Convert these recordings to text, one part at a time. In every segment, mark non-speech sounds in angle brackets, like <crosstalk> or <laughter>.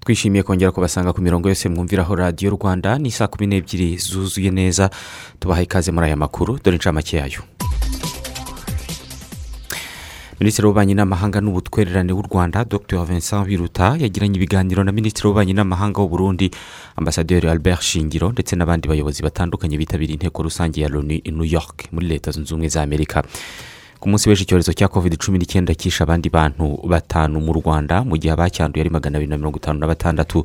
Twishimiye kongera kubasanga ku mirongo yose mwumviraho radiyo rwanda. Ni saa kumi n'ebyiri zuzuye neza. Tubaha ikaze muri aya makuru. Dore inshamake yayo. Minisitiri w'ububanyi n'amahanga n'ubutwererane w'u rwanda dr. Vincent biruta yagiranye ibiganiro na minisitiri w'ububanyi n'amahanga w'u burundi ambasaderi albert shingiro ndetse n'abandi bayobozi batandukanye bitabiriye inteko rusange ya loni new york muri leta zunze ubumwe za amerika. Ku munsi w'ejo icyorezo cya covid cumi n'icyenda cyishe abandi bantu batanu mu rwanda mu gihe abacyanduye ari magana abiri na mirongo itanu na batandatu.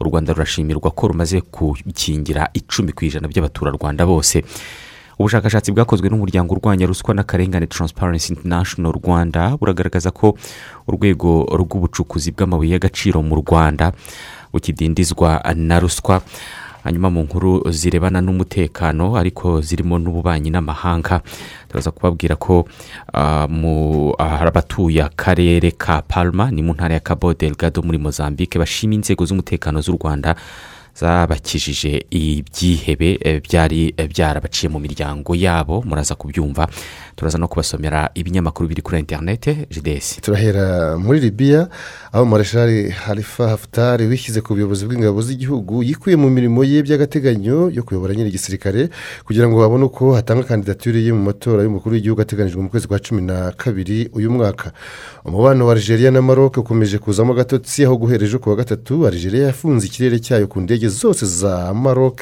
U rwanda rurashimirwa ko rumaze gukingira icumi ku ijana by'abaturarwanda bose. Ubushakashatsi bwakozwe n'umuryango urwanya ruswa n'akarengane Transparency International rwanda buragaragaza ko urwego rw'ubucukuzi bw'amabuye y'agaciro mu rwanda bukidindizwa na ruswa. Hanyuma mu nkuru zirebana n'umutekano ariko zirimo n'ububanyi n'amahanga turaza kubabwira ko abatuye akarere ka palma ni mu ntara ya cabo delgado muri mozambique bashima inzego z'umutekano z'u rwanda zabakijije ibyihebe byari byarabaciye mu miryango yabo. Muraza kubyumva. Turaza no kubasomera ibinyamakuru biri kuri interinete jidesi turahera muri libiya aho mareshari harifa hafutari wishyize ku buyobozi bw'ingabo z'igihugu yikuye mu mirimo ye by'agateganyo yo kuyobora nyiri igisirikare kugira ngo babone uko hatanga kandidatire ye mu matora y'umukuru w'igihugu ateganyijwe mu kwezi kwa cumi na kabiri uyu mwaka. Umubano wa Algeria na maroc ukomeje kuzamo agatotsi aho guhera ejo ku wa gatatu Algeria yafunze ikirere cyayo ku ndege zose za maroc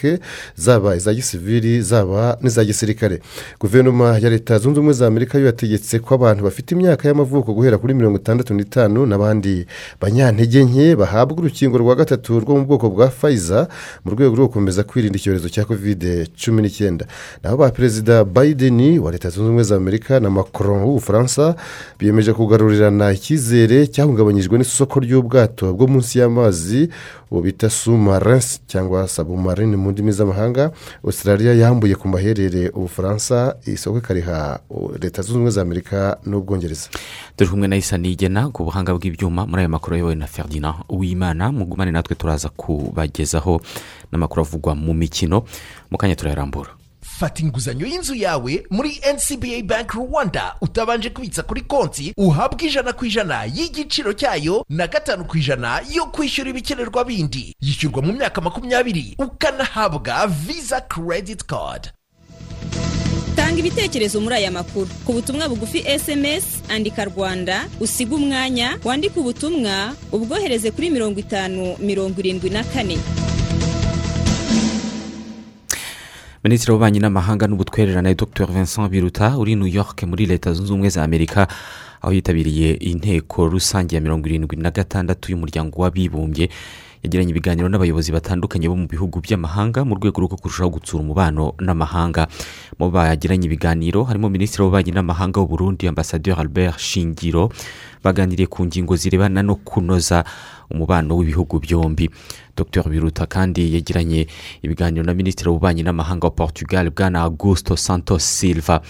zaba iza gisivili zaba n'iza gisirikare. Guverinoma ya leta zunze ubumwe za amerika yo yategetse ko abantu bafite imyaka y'amavuko guhera kuri mirongo itandatu n'itanu n'abandi banyantege nke bahabwa urukingo rwa gatatu rwo mu bwoko bwa fayiza mu rwego rwo gukomeza kwirinda icyorezo cya kovide cumi n'icyenda. Naho ba perezida biden wa leta zunze ubumwe za amerika na macron w'ubufaransa biyemeje kugarurirana icyizere cyahungabanyijwe n'isoko ry'ubwato bwo munsi y'amazi bita sumarensi cyangwa sabumarine mu ndimi z'amahanga australia yambuye ku maherere ubufaransa isoko ikariha leta zunze ubumwe za amerika n'ubwongereza. Turi kumwe na isa nigena ku buhanga bw'ibyuma muri aya makuru ayobowe na ferdinand uwimana. Mugumane natwe turaza kubagezaho n'amakuru avugwa mu mikino. Mu kanya turayarambura. Fata inguzanyo y'inzu yawe muri ncba bank rwanda. Utabanje kubitsa kuri konti uhabwe ijana ku ijana y'igiciro cyayo na gatanu ku ijana yo kwishyura ibikenerwa bindi. Yishyurwa mu myaka makumyabiri. Ukanahabwa visa credit card. Tanga ibitekerezo muri aya makuru. Ku butumwa bugufi sms andika rwanda usiga umwanya wandike ubutumwa ubwohereze kuri mirongo itanu mirongo irindwi na kane. Minisitiri w'ububanyi n'amahanga n'ubutwererane dr. Vincent biruta uri new york muri leta zunze ubumwe za amerika aho yitabiriye inteko rusange ya mirongo irindwi na gatandatu y'umuryango w'abibumbye. Yagiranye ibiganiro n'abayobozi batandukanye bo mu bihugu by'amahanga mu rwego rwo kurushaho gutsura umubano n'amahanga. Mu bagiranye ibiganiro harimo minisitiri w'ububanyi n'amahanga w'u Burundi ambasaderi albert shingiro baganiriye ku ngingo zirebana no kunoza umubano w'ibihugu byombi. Dr biruta kandi yagiranye ibiganiro na minisitiri w'ububanyi n'amahanga wa portugal bwana augusto santos silva.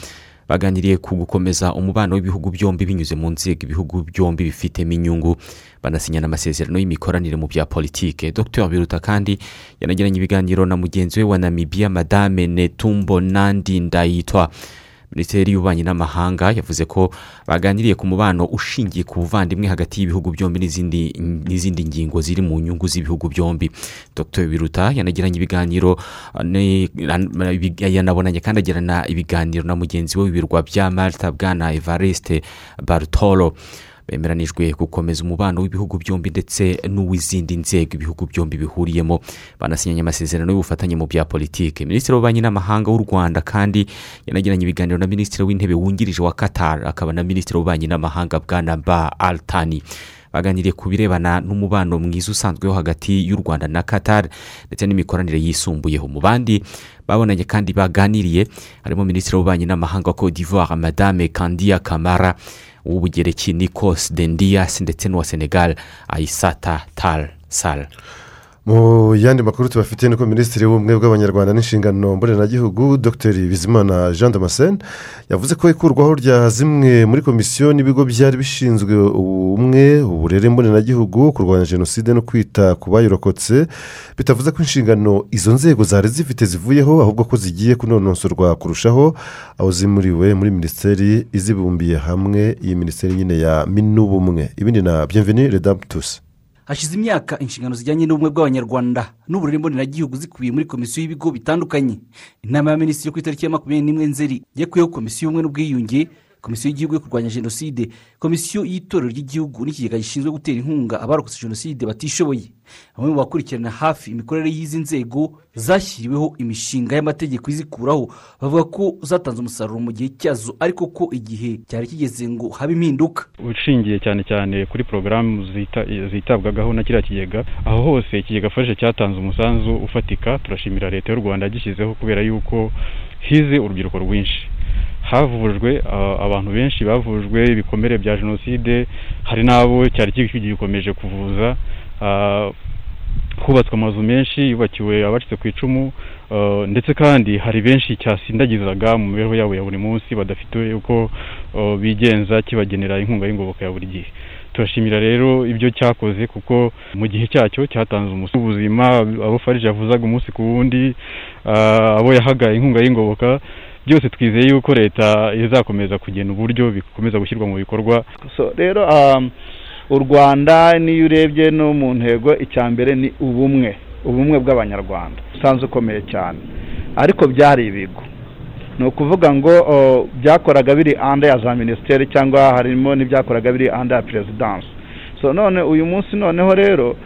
Baganiriye ku gukomeza umubano w'ibihugu byombi binyuze mu nzego ibihugu byombi bifitemo inyungu. Banasinyana amasezerano y'imikoranire mu bya politike. Dr biruta kandi yanagiranye ibiganiro na mugenzi we wa namibia madame netumbo nandi ndayitwa minisiteri y'ububanyi n'amahanga yavuze ko baganiriye ku mubano ushingiye ku buvandimwe hagati y'ibihugu byombi n'izindi ngingo ziri mu nyungu z'ibihugu byombi. Dr. Biruta yanagiranye ibiganiro yanabonanye kandi agirana ibiganiro na mugenzi we w'ibirwa bya malta bwana evariste barutoro bemeranijwe gukomeza umubano w'ibihugu byombi ndetse n'uw'izindi nzego ibihugu byombi bihuriyemo. Banasinyanye amasezerano y'ubufatanye mu bya politiki. Minisitiri w'ububanyi n'amahanga w'u rwanda kandi yanagiranye ibiganiro na minisitiri w'intebe wungirije wa qatar akaba na minisitiri w'ububanyi n'amahanga bwana ba altani. Baganiriye ku birebana n'umubano mwiza usanzweho hagati y'u rwanda na qatar ndetse n'imikoranire yisumbuyeho. Mu bandi babonanye kandi baganiriye harimo minisitiri w'ububanyi n'amahanga wa d'ivoire madame kandiya kamara uw'ubugereki nikos dendias ndetse n'uwa senegal ayisata tal sal mu yandi makuru tubafitiye ni ko minisitiri w'ubumwe bw'abanyarwanda n'inshingano mboneragihugu dr. Bizimana jean damascene yavuze ko ikurwaho rya zimwe muri komisiyo n'ibigo byari bishinzwe ubumwe uburere mboneragihugu kurwanya jenoside no kwita ku bayirokotse. Bitavuze ko inshingano izo nzego zari zifite zivuyeho ahubwo ko zigiye kunonosorwa kurushaho. Aho zimuriwe muri minisiteri izibumbiye hamwe iyi minisiteri nyine ya minubumwe. Ibindi na byemveni redaputusi hashize imyaka inshingano zijyanye n'ubumwe bw'abanyarwanda n'uburere mboneragihugu zikubiye muri komisiyo y'ibigo bitandukanye. Inama ya minisitiri ku itariki ya makumyabiri n'imwe nzeri yakuyeho komisiyo y'ubumwe n'ubwiyunge komisiyo y'igihugu yo kurwanya jenoside. Komisiyo y'itorero ry'igihugu n'ikigega gishinzwe gutera inkunga abarokotse jenoside batishoboye. Bamwe mu bakurikirana hafi imikorere y'izi nzego zashyiriweho imishinga y'amategeko izikuraho. Bavuga ko zatanze umusaruro mu gihe cyazo ariko ko igihe cyari kigeze ngo habe impinduka. Ushingiye cyane cyane kuri porogaramu zitabwagaho na kiriya kigega aho hose ikigega afashe cyatanze umusanzu ufatika. Turashimira leta y'u rwanda yagishyizeho kubera yuko hize urubyiruko rwinshi. Havujwe abantu benshi bavujwe ibikomere bya jenoside hari n'abo cyari gikomeje kuvuza hubatswe amazu menshi yubakiwe abacitse ku icumu ndetse kandi hari benshi cyasindagizaga mu mibereho yabo ya buri munsi badafite uko bigenza kibagenera inkunga y'ingoboka ya buri gihe. Turashimira rero ibyo cyakoze kuko mu gihe cyacyo cyatanze umusi w'ubuzima abo farije yavuzaga umunsi ku wundi abo yahaga inkunga y'ingoboka byose twizeye yuko leta izakomeza kugena uburyo bikomeza gushyirwa mu bikorwa. Rero u rwanda niyo urebye no mu ntego icya mbere ni ubumwe ubumwe bw'abanyarwanda. Usanzwe ukomeye cyane. Ariko byari ibigo. Ni ukuvuga ngo byakoraga biri anda ya za minisiteri cyangwa harimo n'ibyakoraga biri anda ya perezidansi none uyu munsi noneho rero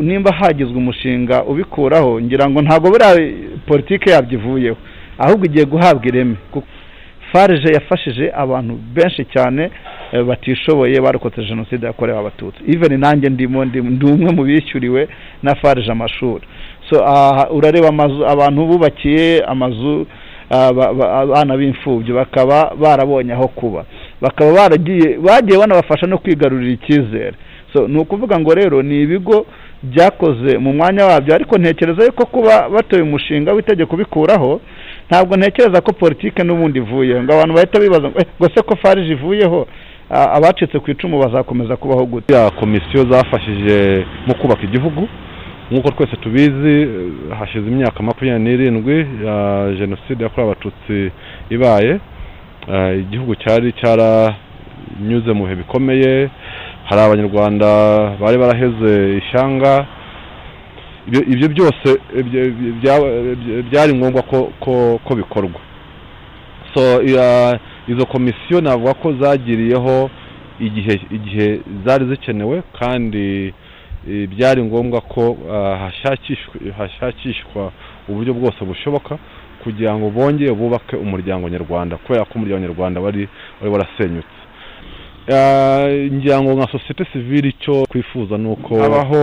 nimba hagizwe umushinga ubikuraho ngira ngo ntabwo buriya politiki yabyo ivuyeho ahubwo igiye guhabwa ireme. Farije yafashije abantu benshi cyane batishoboye barokotse jenoside yakorewe abatutsi. Iveni nanjye ndimo ndi umwe mu bishyuriwe na farije amashuri. Urareba amazu abantu bubakiye amazu abana b'imfubyi bakaba barabonye aho kuba. Bakaba baragiye bagiye banabafasha no kwigarurira icyizere. Ni ukuvuga ngo rero ni ibigo byakoze mu mwanya wabyo. Ariko ntekereza yuko kuba batoye umushinga w'itegeko bikuraho ntabwo ntekereza ko politiki n'ubundi ivuye ngo abantu bahita bibaza ngo se ko farije ivuyeho? Abacitse ku icumu bazakomeza kubaho gute? Komisiyo zafashije mu kubaka igihugu. Nk'uko twese tubizi hashize imyaka makumyabiri n'irindwi ya jenoside yakorewe abatutsi ibaye. Igihugu cyari cyaranyuze mu bihe bikomeye. Hari abanyarwanda bari baraheze ishyanga. Ibyo byose byari ngombwa ko bikorwa. So izo komisiyo navuga ko zagiriyeho igihe zari zikenewe kandi byari ngombwa ko hashakishwa uburyo bwose bushoboka kugira ngo bongere bubake umuryango nyarwanda kubera ko umuryango nyarwanda wari warasenyutse. Ngira ngo nka sosiyete sivire icyo twifuza ni uko habaho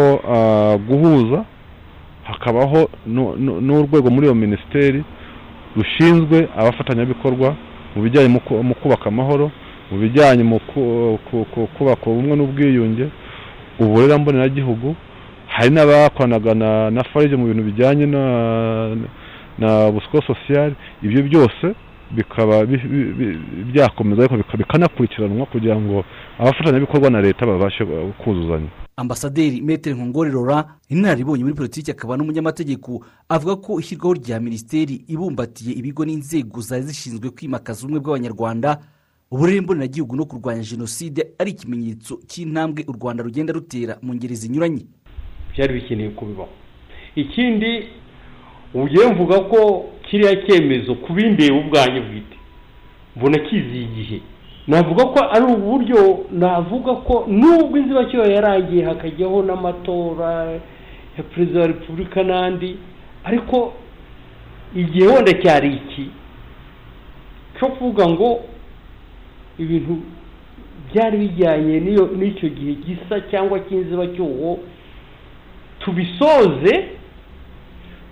guhuza hakabaho n'urwego muri iyo minisiteri rushinzwe abafatanyabikorwa mu bijyanye mu kubaka amahoro mu bijyanye mu kubaka ubumwe n'ubwiyunge uburere mboneragihugu hari n'abakoranaga na farije mu bintu bijyanye na busiko sosiyali ibyo byose bikaba byakomeza ariko bikanakurikiranwa kugira ngo abafatanyabikorwa na leta babashe kuzuzanya. Ambasaderi metero nkongore rora inararibonye muri politiki akaba n'umunyamategeko avuga ko ishyirwaho rya minisiteri ibumbatiye ibigo n'inzego zari zishinzwe kwimakaza ubumwe bw'abanyarwanda uburere mboneragihugu no kurwanya jenoside ari ikimenyetso cy'intambwe u rwanda rugenda rutera mu ngeri zinyuranye. Byari bikeneye kubibaho. Ikindi ugiye mvuga ko kiriya cyemezo ku bindeba ubwanjye bwite mbona kiziye igihe navuga ko ari uburyo navuga ko nubwo inzibacyuho yarangiye hakajyaho n'amatora ya perezida wa repubulika n'andi ariko igihe wenda cyari iki? Cyo kuvuga ngo ibintu byari bijyanye n'icyo gihe gisa cyangwa cy'inzibacyuho tubisoze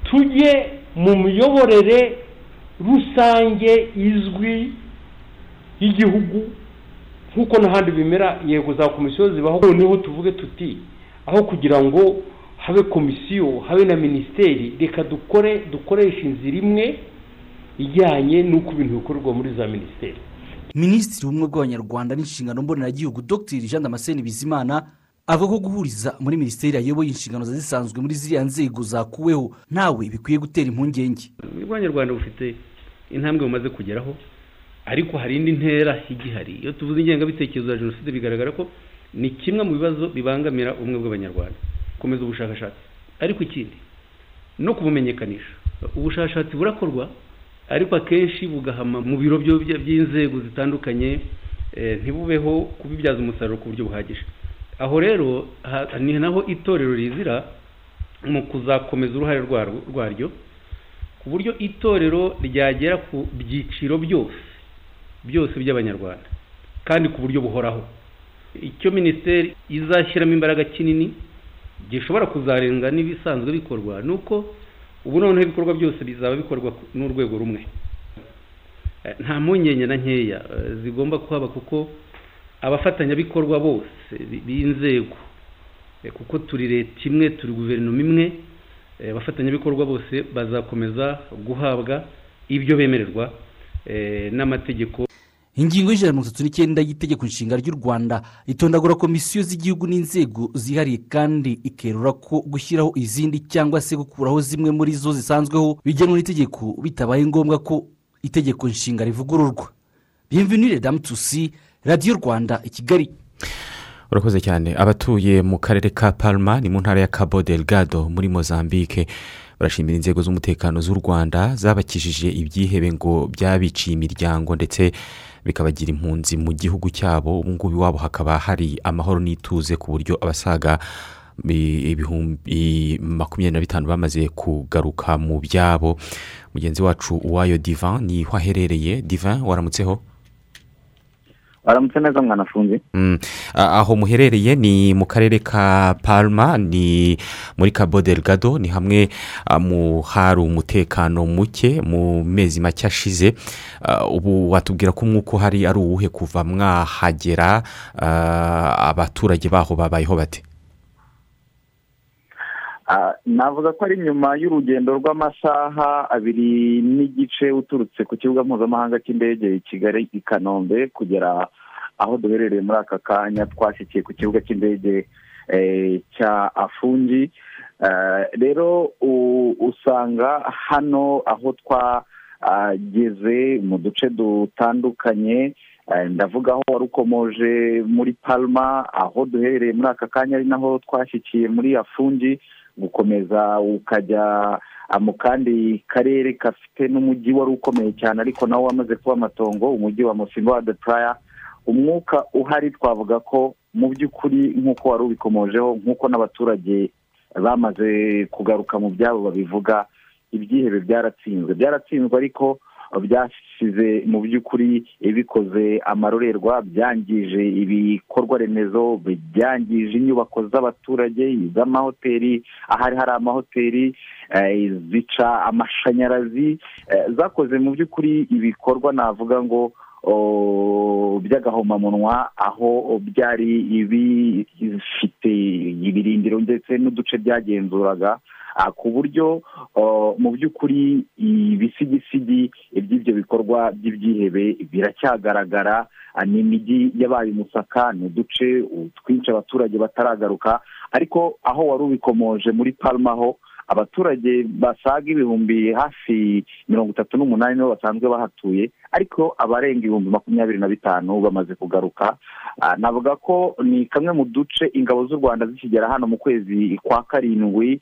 tujye mu miyoborere rusange izwi y'igihugu nk'uko n'ahandi bimera yego za komisiyo zibaho. Noneho tuvuge tuti aho kugira ngo habe komisiyo habe na minisiteri reka dukore dukoreshe inzira imwe ijyanye n'uko ibintu bikorerwa muri za minisiteri. Minisitiri w'ubumwe bw'abanyarwanda n'inshingano mboneragihugu dr. Jean damascene bizimana avuga ko guhuriza muri minisiteri ayoboye inshingano ziba zisanzwe muri ziriya nzego zakuweho ntawe bikwiye gutera impungenge. Rwanda bufite intambwe bumaze kugeraho ariko hari indi ntera igihari iyo tuvuze ingengabitekerezo ya jenoside bigaragara ko ni kimwe mu bibazo bibangamira ubumwe bw'abanyarwanda. Gukomeza ubushakashatsi. Ariko ikindi no kubumenyekanisha ubushakashatsi burakorwa ariko akenshi bugahama mu biro by'inzego zitandukanye ntibubeho kubibyaza umusaruro ku buryo buhagije. Aho rero ni naho itorero rizira mu kuzakomeza uruhare rwaryo ku buryo itorero ryagera ku byiciro byose. Byose by'abanyarwanda. Kandi ku buryo buhoraho. Icyo minisiteri izashyiramo imbaraga kinini gishobora kuzarenga n'ibisanzwe bikorwa ni uko ubu noneho ibikorwa byose bizaba bikorwa n'urwego rumwe. Nta mpungenge na nkeya zigomba kuhaba kuko abafatanyabikorwa bose b'inzego kuko turi leta imwe turi guverinoma imwe abafatanyabikorwa bose bazakomeza guhabwa ibyo bemererwa n'amategeko ingingo y'ijana na mirongo itatu n'icyenda y'itegeko nshinga ry'u rwanda. Itondagura komisiyo z'igihugu n'inzego zihariye kandi ikerura ko gushyiraho izindi cyangwa se gukuraho zimwe muri zo zisanzweho bigenwa n'itegeko bitabaye ngombwa ko itegeko nshinga rivugururwa. Bienvenue damu tusi radiyo rwanda i kigali. Urakoze cyane. Abatuye mu karere ka palma ni mu ntara ya cabo delgado muri mozambique. Barashimira inzego z'umutekano z'u rwanda zabakijije ibyihebe ngo byabiciye imiryango ndetse bikabagira impunzi mu gihugu cyabo ubu ngubu iwabo hakaba hari amahoro n'ituze ku buryo abasaga ibihumbi makumyabiri na bitanu bamaze kugaruka mu byabo. Mugenzi wacu uwayo divan ni ho aherereye? Divan waramutseho waramutse neza mwanafunze aho muherereye ni mu karere ka palma ni muri cabo delgado ni hamwe mu hari umutekano muke mu mezi make ashize. Ubu watubwira ko umwuka uhari ari uwuhe kuva mwahagera abaturage baho babayeho bate? Navuga ko ari nyuma y'urugendo rw'amasaha abiri n'igice uturutse ku kibuga mpuzamahanga cy'indege i kigali i kanombe kugera aho duherereye muri aka kanya twashyikiye ku kibuga cy'indege cya afungi. Rero usanga hano aho twageze mu duce dutandukanye ndavuga aho wari ukomoje muri palma aho duherereye muri aka kanya ari naho twashyikiye muri afungi. Gukomeza ukajya mu kandi karere gafite n'umujyi wari ukomeye cyane ariko nawo wamaze kuba amatongo umujyi wa musimbo de puraya umwuka uhari twavuga ko mu by'ukuri nk'uko wari ubikomojeho nk'uko n'abaturage bamaze kugaruka mu byabo babivuga ibyihebe byaratsinzwe. Byaratsinzwe ariko byasize mu by'ukuri bikoze amarorerwa byangije ibikorwa remezo byangije inyubako z'abaturage iz'amahoteli ahari hari amahoteli zica amashanyarazi zakoze mu by'ukuri ibikorwa navuga ngo by'agahomamunwa aho byari bifite ibirindiro ndetse n'uduce byagenzuraga ku buryo mu by'ukuri ibisigisigi by'ibyo bikorwa by'ibyihebe biracyagaragara ni imijyi yabaye umusaka ni uduce twinshi abaturage bataragaruka ariko aho wari ubikomoje muri palma ho abaturage basaga ibihumbi hafi mirongo itatu n'umunani nibo basanzwe bahatuye ariko abarenga ibihumbi makumyabiri na bitanu bamaze kugaruka. Navuga ko ni kamwe mu duce ingabo z'u rwanda zikigera hano mu kwezi kwa karindwi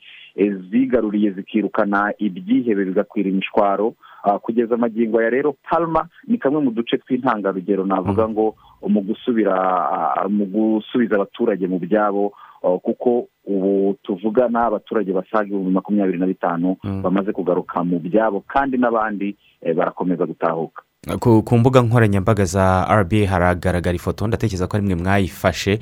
zigaruriye zikirukana ibyihebe bigakwira imishwaro. Kugeza amagingo ya rero palma ni kamwe mu duce tw'intangarugero. Navuga ngo mu gusubira mu gusubiza abaturage mu byabo kuko ubu tuvugana abaturage basaga ibihumbi makumyabiri na bitanu bamaze kugaruka mu byabo kandi n'abandi barakomeza gutahuka. Ku mbuga nkoranyambaga za rba haragaragara ifoto ndatekereza ko ari mwe mwayifashe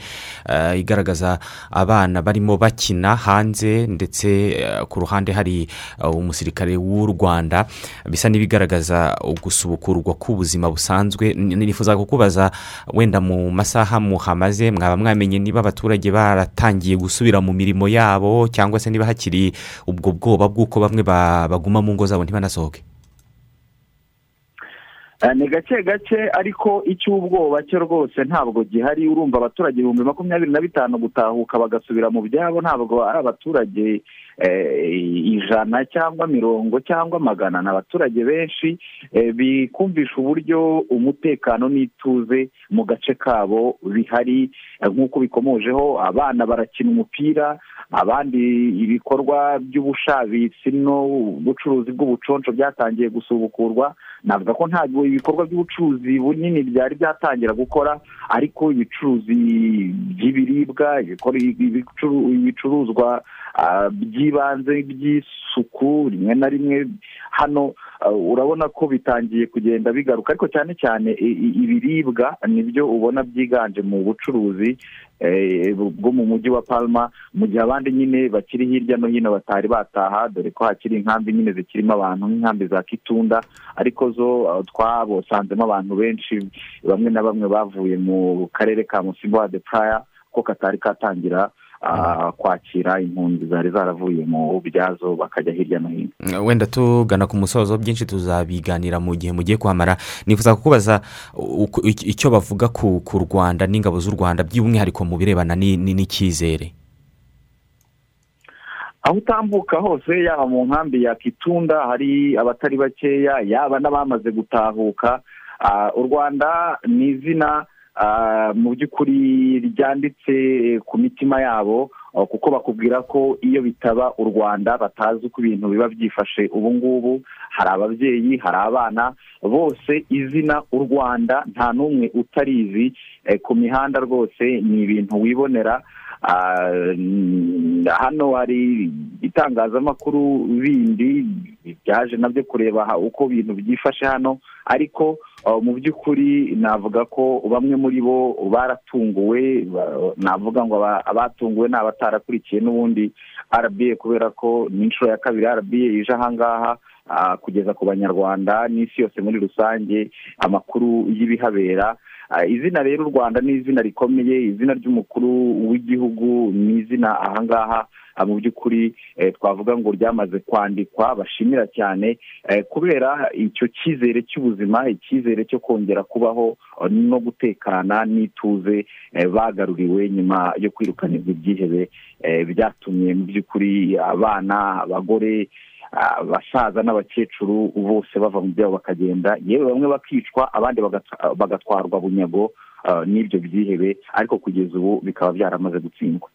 eh, igaragaza abana barimo bakina hanze ndetse eh, ku ruhande hari eh, umusirikare w'u rwanda. Bisa n'ibigaragaza gusubukurwa k'ubuzima busanzwe. Nifuza kukubaza wenda mu masaha muhamaze mwaba mwamenye niba abaturage baratangiye gusubira mu mirimo yabo cyangwa se niba hakiri ubwo bwoba bw'uko bamwe ba- baguma mu ngo zabo ntibanasohoke ni gake gake ariko icy'ubwoba cyo rwose ntabwo gihari. Urumva abaturage ibihumbi makumyabiri na bitanu gutahuka bagasubira mu byabo ntabwo ari abaturage. eh, ijana cyangwa mirongo cyangwa magana ni abaturage benshi eh, bikumvisha uburyo umutekano n'ituze mu gace kabo bihari. Eh, nk'uko bikomojeho abana barakina umupira abandi ibikorwa by'ubushabitsi n'ubucuruzi bw'ubuconco byatangiye gusubukurwa. Navuga ko ntabwo ibikorwa by'ubucuruzi bunini byari byatangira gukora ariko ibicuruzi by'ibiribwa ibicuruzwa by'ibanze by'isuku rimwe na rimwe. Hano ah, urabona ko bitangiye kugenda bigaruka ariko cyane cyane ibiribwa ni byo ubona byiganje mu bucuruzi eh, bwo mu mujyi wa palma mu gihe abandi nyine bakiri hirya no hino batari bataha dore ko hakiri inkambi nyine zikirimo abantu nk'inkambi za kitunda ariko zo uh, twabosanzemo abantu benshi bamwe na bamwe bavuye mu karere ka musimbo de praya ko katari katangira kwakira impunzi zari zaravuye mu byazo bakajya hirya no hino. Wenda tugana ku musozo byinshi tuzabiganira mu gihe mugiye kuhamara. Nifuza kukubaza icyo bavuga ku ku rwanda n'ingabo z'u rwanda by'umwihariko mu birebana ni- ni- n'icyizere aho utambuka hose yaba mu nkambi ya kitunda hari abatari bakeya yaba n'abamaze gutahuka. Ah, u rwanda ni izina ah, mu by'ukuri ryanditse ku mitima yabo ah, kuko bakubwira ko iyo bitaba u rwanda batazi uko ibintu biba byifashe. Ubu ngubu hari ababyeyi hari abana bose izina u rwanda nta n'umwe utarizi. Eh, ku mihanda rwose ni ibintu wibonera. Ah, hano hari itangazamakuru bindi byaje na byo kureba uko ibintu byifashe hano. Ariko ah, mu by'ukuri navuga ko bamwe muri bo baratunguwe ba- navuga ngo aba- abatunguwe ni abatarakurikiye n'ubundi rba kubera ko ni inshuro ya kabiri rba ije ahangaha. ah, kugeza ku banyarwanda n'isi yose muri rusange amakuru y'ibihabera. Ah, izina rero u rwanda ni izina rikomeye izina ry'umukuru w'igihugu ni izina ahangaha ah, mu by'ukuri eh, twavuga ngo ryamaze kwandikwa bashimira cyane eh, kubera icyo cyizere cy'ubuzima icyizere cyo kongera kubaho eh, no gutekana n'ituze bagaruriwe nyuma yo kwirukanirwa ibyihebe byatumye mu by'ukuri abana abagore abasaza n'abakecuru bose bava mu byabo bakagenda yewe bamwe bakicwa abandi bagatwa- bagatwarwa bunyago ah, n'ibyo byihebe ariko kugeza ubu bikaba byaramaze gutsindwa.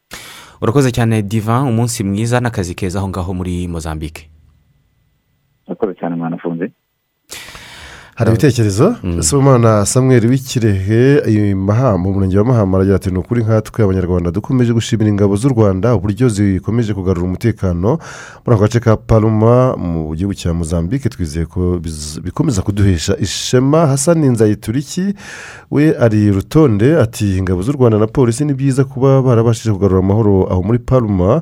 Urakoze cyane diva umunsi mwiza n'akazi keza aho ngaho muri mozambique. Urakoze cyane mwanafunze hari ibitekerezo? Sibomana samweri w'ikirehe mu murenge wa mahama aragira ati ni ukuri nkatwe abanyarwanda dukomeje gushimira ingabo z'u rwanda uburyo zikomeje kugarura umutekano muri ako gace ka paluma mu gihugu cya mozambique. Twizeye ko bikomeza kuduhesha ishema. Hasani nzayituriki we ari rutonde ati ingabo z'u rwanda na polisi ni byiza kuba barabashije kugarura amahoro aho muri paluma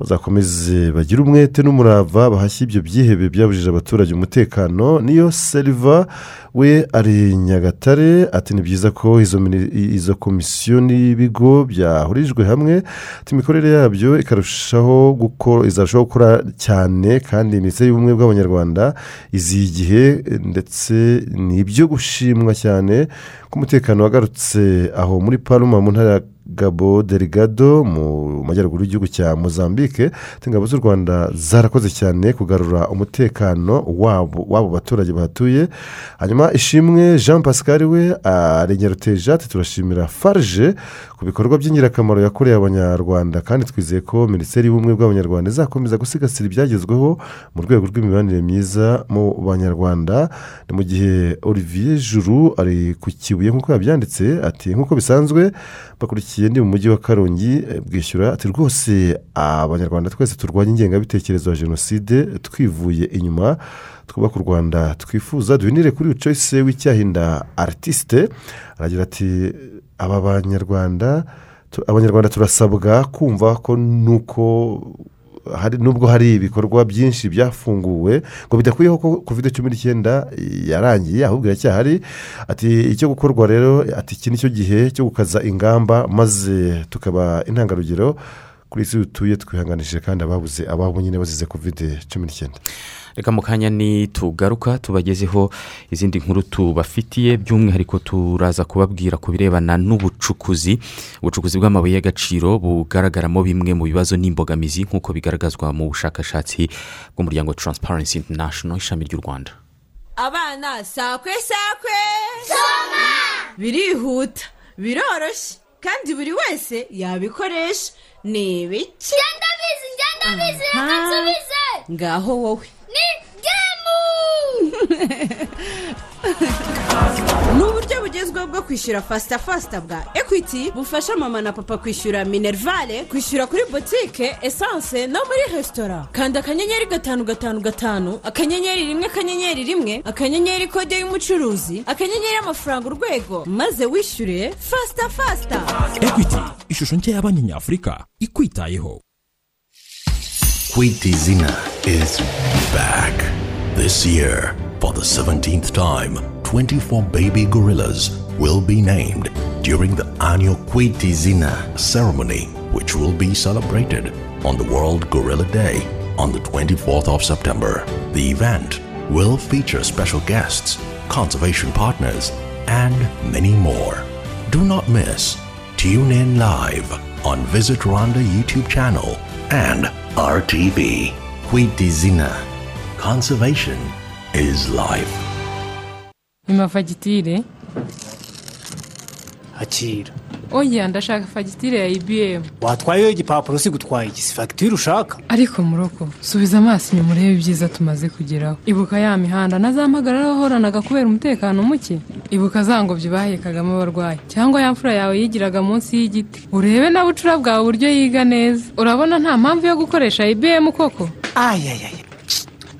bazakomeze bagire umwete n'umurava bahashye ibyo byihebe byabujije abaturage umutekano. Niyo seriva we ari nyagatare ati ni byiza ko izo komisiyo n'ibigo byahurijwe hamwe ati imikorere yabyo ikarushaho gukora izarushaho gukora cyane kandi minisiteri y'ubumwe bw'abanyarwanda iziha igihe ndetse ni ibyo gushimwa cyane ko umutekano wagarutse aho muri paluma mu ntara ya gabo delegado mu majyaruguru y'igihugu cya mozambique. Ingabo z'u rwanda zarakoze cyane kugarura umutekano wabo baturage bahatuye. Hanyuma ishimwe jean pascal we arengera uteje ati turashimira farge ku bikorwa by'ingirakamaro yakoreye abanyarwanda kandi twizeye ko minisiteri y'ubumwe bw'abanyarwanda izakomeza gusigasira ibyagezweho mu rwego rw'imibanire myiza mu banyarwanda. Ni mu gihe olivier juru ari ku kibuye nk'uko yabyanditse ati nk'uko bisanzwe bakurikiye ndi mu mujyi wa karongi eh, bwishyura ati rwose abanyarwanda twese turwanya ingengabitekerezo ya jenoside twivuye inyuma twubaka u rwanda twifuza duhinire kuri ucoyise w'icyahinda artiste. Aragira ati aba banyarwanda abanyarwanda turasabwa kumva ko nuko nubwo hari ibikorwa byinshi byafunguwe ngo bidakwiyeho ko kovide cumi n'icyenda yarangiye ahubwo iracyahari ati icyo gukorwa rero ati iki ni cyo gihe cyo gukaza ingamba maze tukaba intangarugero kuri isi dutuye twihanganishije kandi ababuze ababo nyine bazize kovide cumi n'icyenda reka mu kanya nitugaruka tubagezeho izindi nkuru tubafitiye. By'umwihariko turaza kubabwira ku birebana n'ubucukuzi. Ubucukuzi bw'amabuye y'agaciro bugaragaramo bimwe mu bibazo n'imbogamizi nk'uko bigaragazwa mu bushakashatsi bw'umuryango Transparency International ishami ry'u rwanda. Abana sakwe sakwe! Birihuta biroroshye kandi buri wese yabikoresha. Ni ibiki? Reka nsubize! Ngaho wowe. Ni <laughs> uburyo bugezweho bwo kwishyura fasita fasita bwa ekwiti bufasha mama na papa kwishyura minerivare kwishyura kuri botike esanse no muri resitora kanda akanyenyeri gatanu gatanu gatanu akanyenyeri rimwe akanyenyeri rimwe akanyenyeri kode y'umucuruzi akanyenyeri amafaranga urwego. Maze wishyure fasita fasita ekwiti ishusho nshya ya banki nyafurika ikwitayeho. Quitizina is back. This year, for the 17th time, 24 baby gorillas will be named during the annual Quitizina ceremony, which will be celebrated on the World Gorilla Day on the 24th of September. The event will feature special guests, conservation partners, and many more. Do not miss. Tune in live on Visit Rwanda YouTube channel and RTV. Quitizina. Conservation is life. nyuma fagitire akira oya ndashaka fagitire ya ibiyemu watwayeho igipapuro si gutwaye iki si fagitire ushaka. Ariko muroko subiza amaso inyuma urebe ibyiza tumaze kugeraho. Ibuka ya mihanda na za mpagarara wahoranaga kubera umutekano muke? Ibuka za ngobyi bahekagamo abarwayi cyangwa ya mfura yawe yigiraga munsi y'igiti? Urebe na bucura bwawe uburyo yiga neza. Urabona nta mpamvu yo gukoresha ibiyemu koko? Ayayaya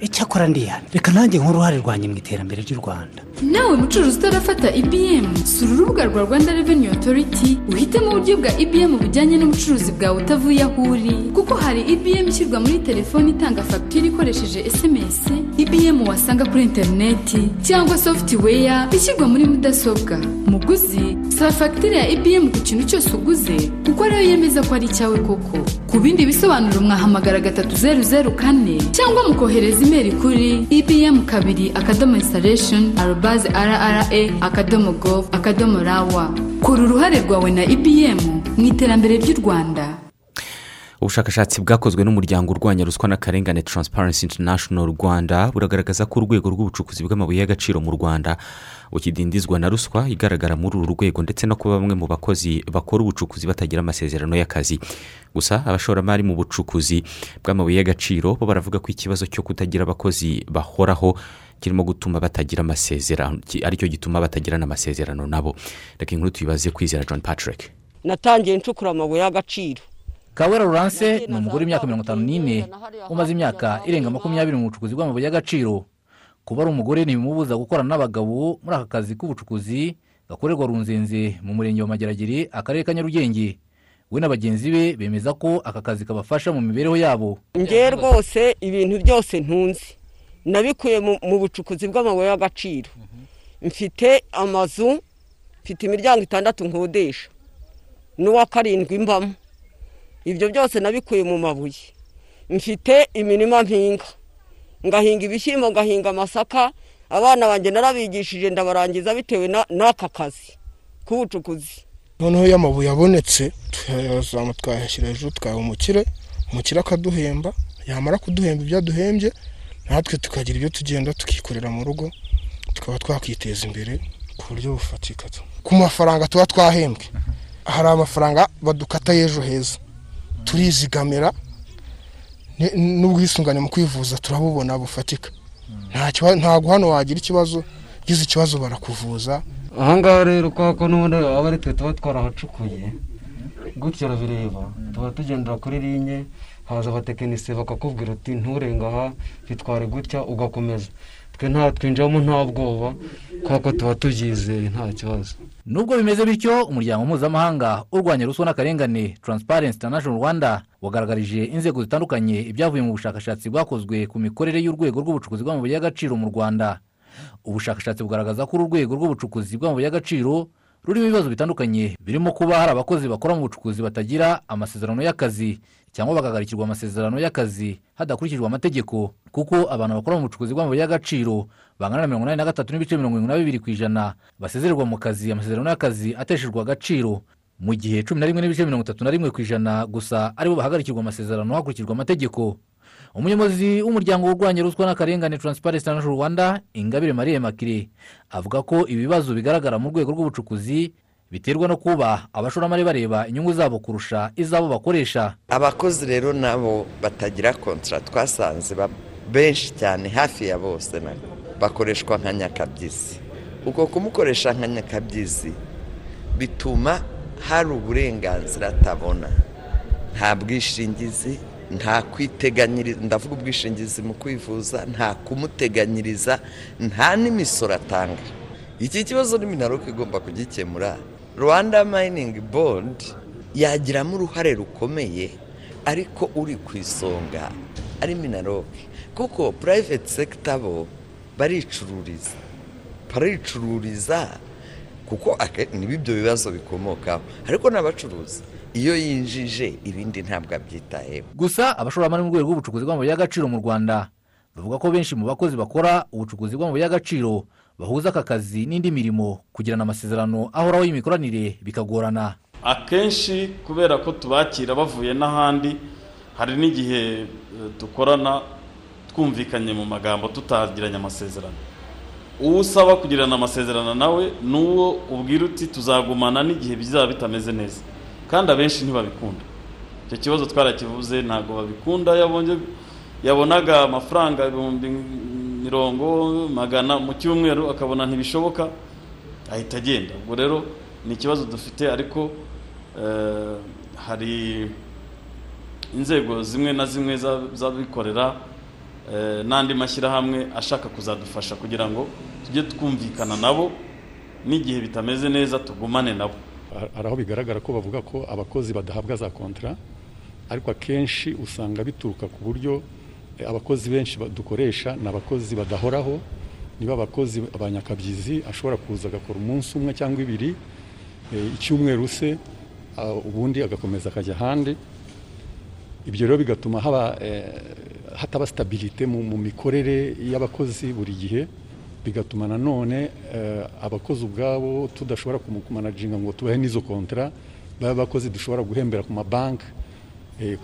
icyakora ndihana reka nanjye nk'uruhare rwanjye mu iterambere ry'u rwanda. Nawe mucuruzi utarafata ibm sura urubuga rwa rwanda reveni otoriti uhitemo uburyo bwa ibm bujyanye n'ubucuruzi bwawe utavuye aho uri. Kuko hari ibm ishyirwa muri telefoni itanga fagitire ikoresheje sms ibm wasanga kuri interineti cyangwa sofutiweya ishyirwa muri mudasobwa. Muguzi saba fagitire ya ibm ku kintu cyose uguze kuko ariyo yemeza ko ari icyawe koko. Ku bindi bisobanuro mwahamagara gatatu zeru zeru kane cyangwa mukohereza imeri kuri ibm kabiri akadomo installation arobaze rra akadomo gov akadomo rawa. Kura uruhare rwawe na ibm mu iterambere ry'u rwanda. Ubushakashatsi bwakozwe n'umuryango urwanya ruswa n'akarengane Transparency International rwanda buragaragaza ko urwego rw'ubucukuzi bw'amabuye y'agaciro mu rwanda bukidindizwa na ruswa igaragara muri uru rwego ndetse no kuba bamwe mu bakozi bakora ubucukuzi batagira amasezerano y'akazi. Gusa abashoramari mu bucukuzi bw'amabuye y'agaciro bo baravuga ko ikibazo cyo kutagira abakozi bahoraho kirimo gutuma batagira amasezerano. Aricyo gituma batagirana amasezerano nabo. Reka inkuru tuyibaze kwizera john patrick. Natangiye ncukura amabuye y'agaciro. Kawera Laurence ni umugore w'imyaka mirongo itanu n'ine umaze imyaka irenga makumyabiri mu bucukuzi bw'amabuye y'agaciro. Kuba ari umugore ntibimubuza gukorana n'abagabo muri aka kazi k'ubucukuzi gakorerwa runzenze mu murenge wa mageragere akarere ka nyarugenge. We na bagenzi be bemeza ko aka kazi kabafasha mu mibereho yabo. Ngewe rwose ibintu byose ntunze. Nabikuye mu bucukuzi bw'amabuye y'agaciro. Mfite amazu mfite imiryango itandatu nkodesha. N'uwa karindwi mbamo. Ibyo byose nabikuye mu mabuye. Mfite imirima mpinga. Ngahinga ibishyimbo ngahinga amasaka. Abana banjye narabigishije ndabarangiza bitewe na- n'aka kazi k'ubucukuzi. Noneho iyo amabuye abonetse tuyazamu twayashyira hejuru twayaha umukire umukire akaduhemba. Yamara kuduhemba ibyo aduhembye natwe tukagira ibyo tugenda tukikorera mu rugo tukaba twakiteza imbere ku buryo bufatika ku mafaranga tuba twahembwe. Hari amafaranga badukata y'ejo heza. Turizigamira n'ubwisungane mu kwivuza turabubona bufatika. Ntabwo hano wagira ikibazo ugize ikibazo barakuvuza. Ahangaha rero kubera ko n'ubundi aba ari twe tuba twarahacukuye gutyo urabireba tuba tugendera kuri linye haza abatekinisiye bakakubwira uti nturenga aha bitware gutya ugakomeza. Twe nta twinjiramo nta bwoba kuko tuba tubyizeye nta kibazo. Nubwo bimeze bityo umuryango mpuzamahanga urwanya ruswa n'akarengane Transparency International rwanda wagaragarije inzego zitandukanye ibyavuye mu bushakashatsi bwakozwe ku mikorere y'urwego rw'ubucukuzi bw'amabuye y'agaciro mu rwanda. Ubushakashatsi bugaragaza ko uru rwego rw'ubucukuzi bw'amabuye y'agaciro rurimo ibibazo bitandukanye birimo kuba hari abakozi bakora mu bucukuzi batagira amasezerano y'akazi cyangwa bagahagarikirwa amasezerano y'akazi hadakurikijwe amategeko kuko abantu bakora mu bucukuzi bw'amabuye y'agaciro bangana na mirongo inani na gatatu n'ibice mirongo irindwi na bibiri ku ijana basezererwa mu kazi amasezerano y'akazi ateshejwe agaciro. Mu gihe cumi na rimwe n'ibice mirongo itatu na rimwe ku ijana gusa ari bo bahagarikirwa amasezerano hakurikijwe amategeko. Umuyobozi w'umuryango urwanya ruswa n'akarengane Transparency International rwanda ingabire marie makire avuga ko ibibazo bigaragara mu rwego rw'ubucukuzi biterwa no kuba abashoramari bareba inyungu zabo kurusha izabo bakoresha. Abakozi rero nabo batagira kontara twasanze benshi cyane hafi ya bose bakoreshwa nka nyakabyizi. Uko kumukoresha nka nyakabyizi bituma hari uburenganzira atabona. Nta bwishingizi nta kwiteganyiriza ndavuga ubwishingizi mu kwivuza nta kumuteganyiriza nta n'imisoro atanga. Iki kibazo ni minaroke igomba kugikemura. Rwanda mayiningi bodi yagiramo uruhare rukomeye ariko uri ku isonga ari minaroke kuko purayiveti sekita bo baricururiza. Baricururiza kuko nibo ibyo bibazo bikomokaho. Ariko n'abacuruzi iyo yinjije ibindi ntabwo abyitayeho. Gusa abashoramari mu rwego rw'ubucukuzi bw'amabuye y'agaciro mu rwanda bavuga ko benshi mu bakozi bakora ubucukuzi bw'amabuye y'agaciro bahuza aka kazi n'indi mirimo kugirana amasezerano ahoraho y'imikoranire bikagorana. Akenshi kubera ko tubakira bavuye n'ahandi hari n'igihe eh, dukorana twumvikanye mu magambo tutagiranye amasezerano. Uwo usaba kugirana amasezerano nawe ni uwo ubwira uti tuzagumana n'igihe bizaba bitameze neza. Kandi abenshi ntibabikunda. Icyo kibazo twarakivuze ntabwo babikunda. Yabonaga amafaranga ibihumbi mirongo magana mu cyumweru akabona ntibishoboka ahita agenda. Ubwo rero ni ikibazo dufite ariko eh, hari inzego zimwe na zimwe za- z'abikorera eh, n'andi mashyirahamwe ashaka kuzadufasha kugira ngo tujye twumvikana nabo n'igihe bitameze neza tugumane nabo. Hari aho bigaragara ko bavuga ko abakozi badahabwa za kontara ariko akenshi usanga bituruka ku buryo abakozi benshi dukoresha ni abakozi badahoraho niba abakozi ba nyakabyizi ashobora kuza agakora umunsi umwe cyangwa ibiri eh, icyumweru se ah, ubundi agakomeza akajya ahandi. Ibyo rero bigatuma eh, hataba sitabirite mu mikorere y'abakozi buri gihe bigatuma nanone eh, abakozi ubwabo tudashobora kumanaginga ngo tubahe n'izo kontara baba abakozi dushobora guhembera ku mabanki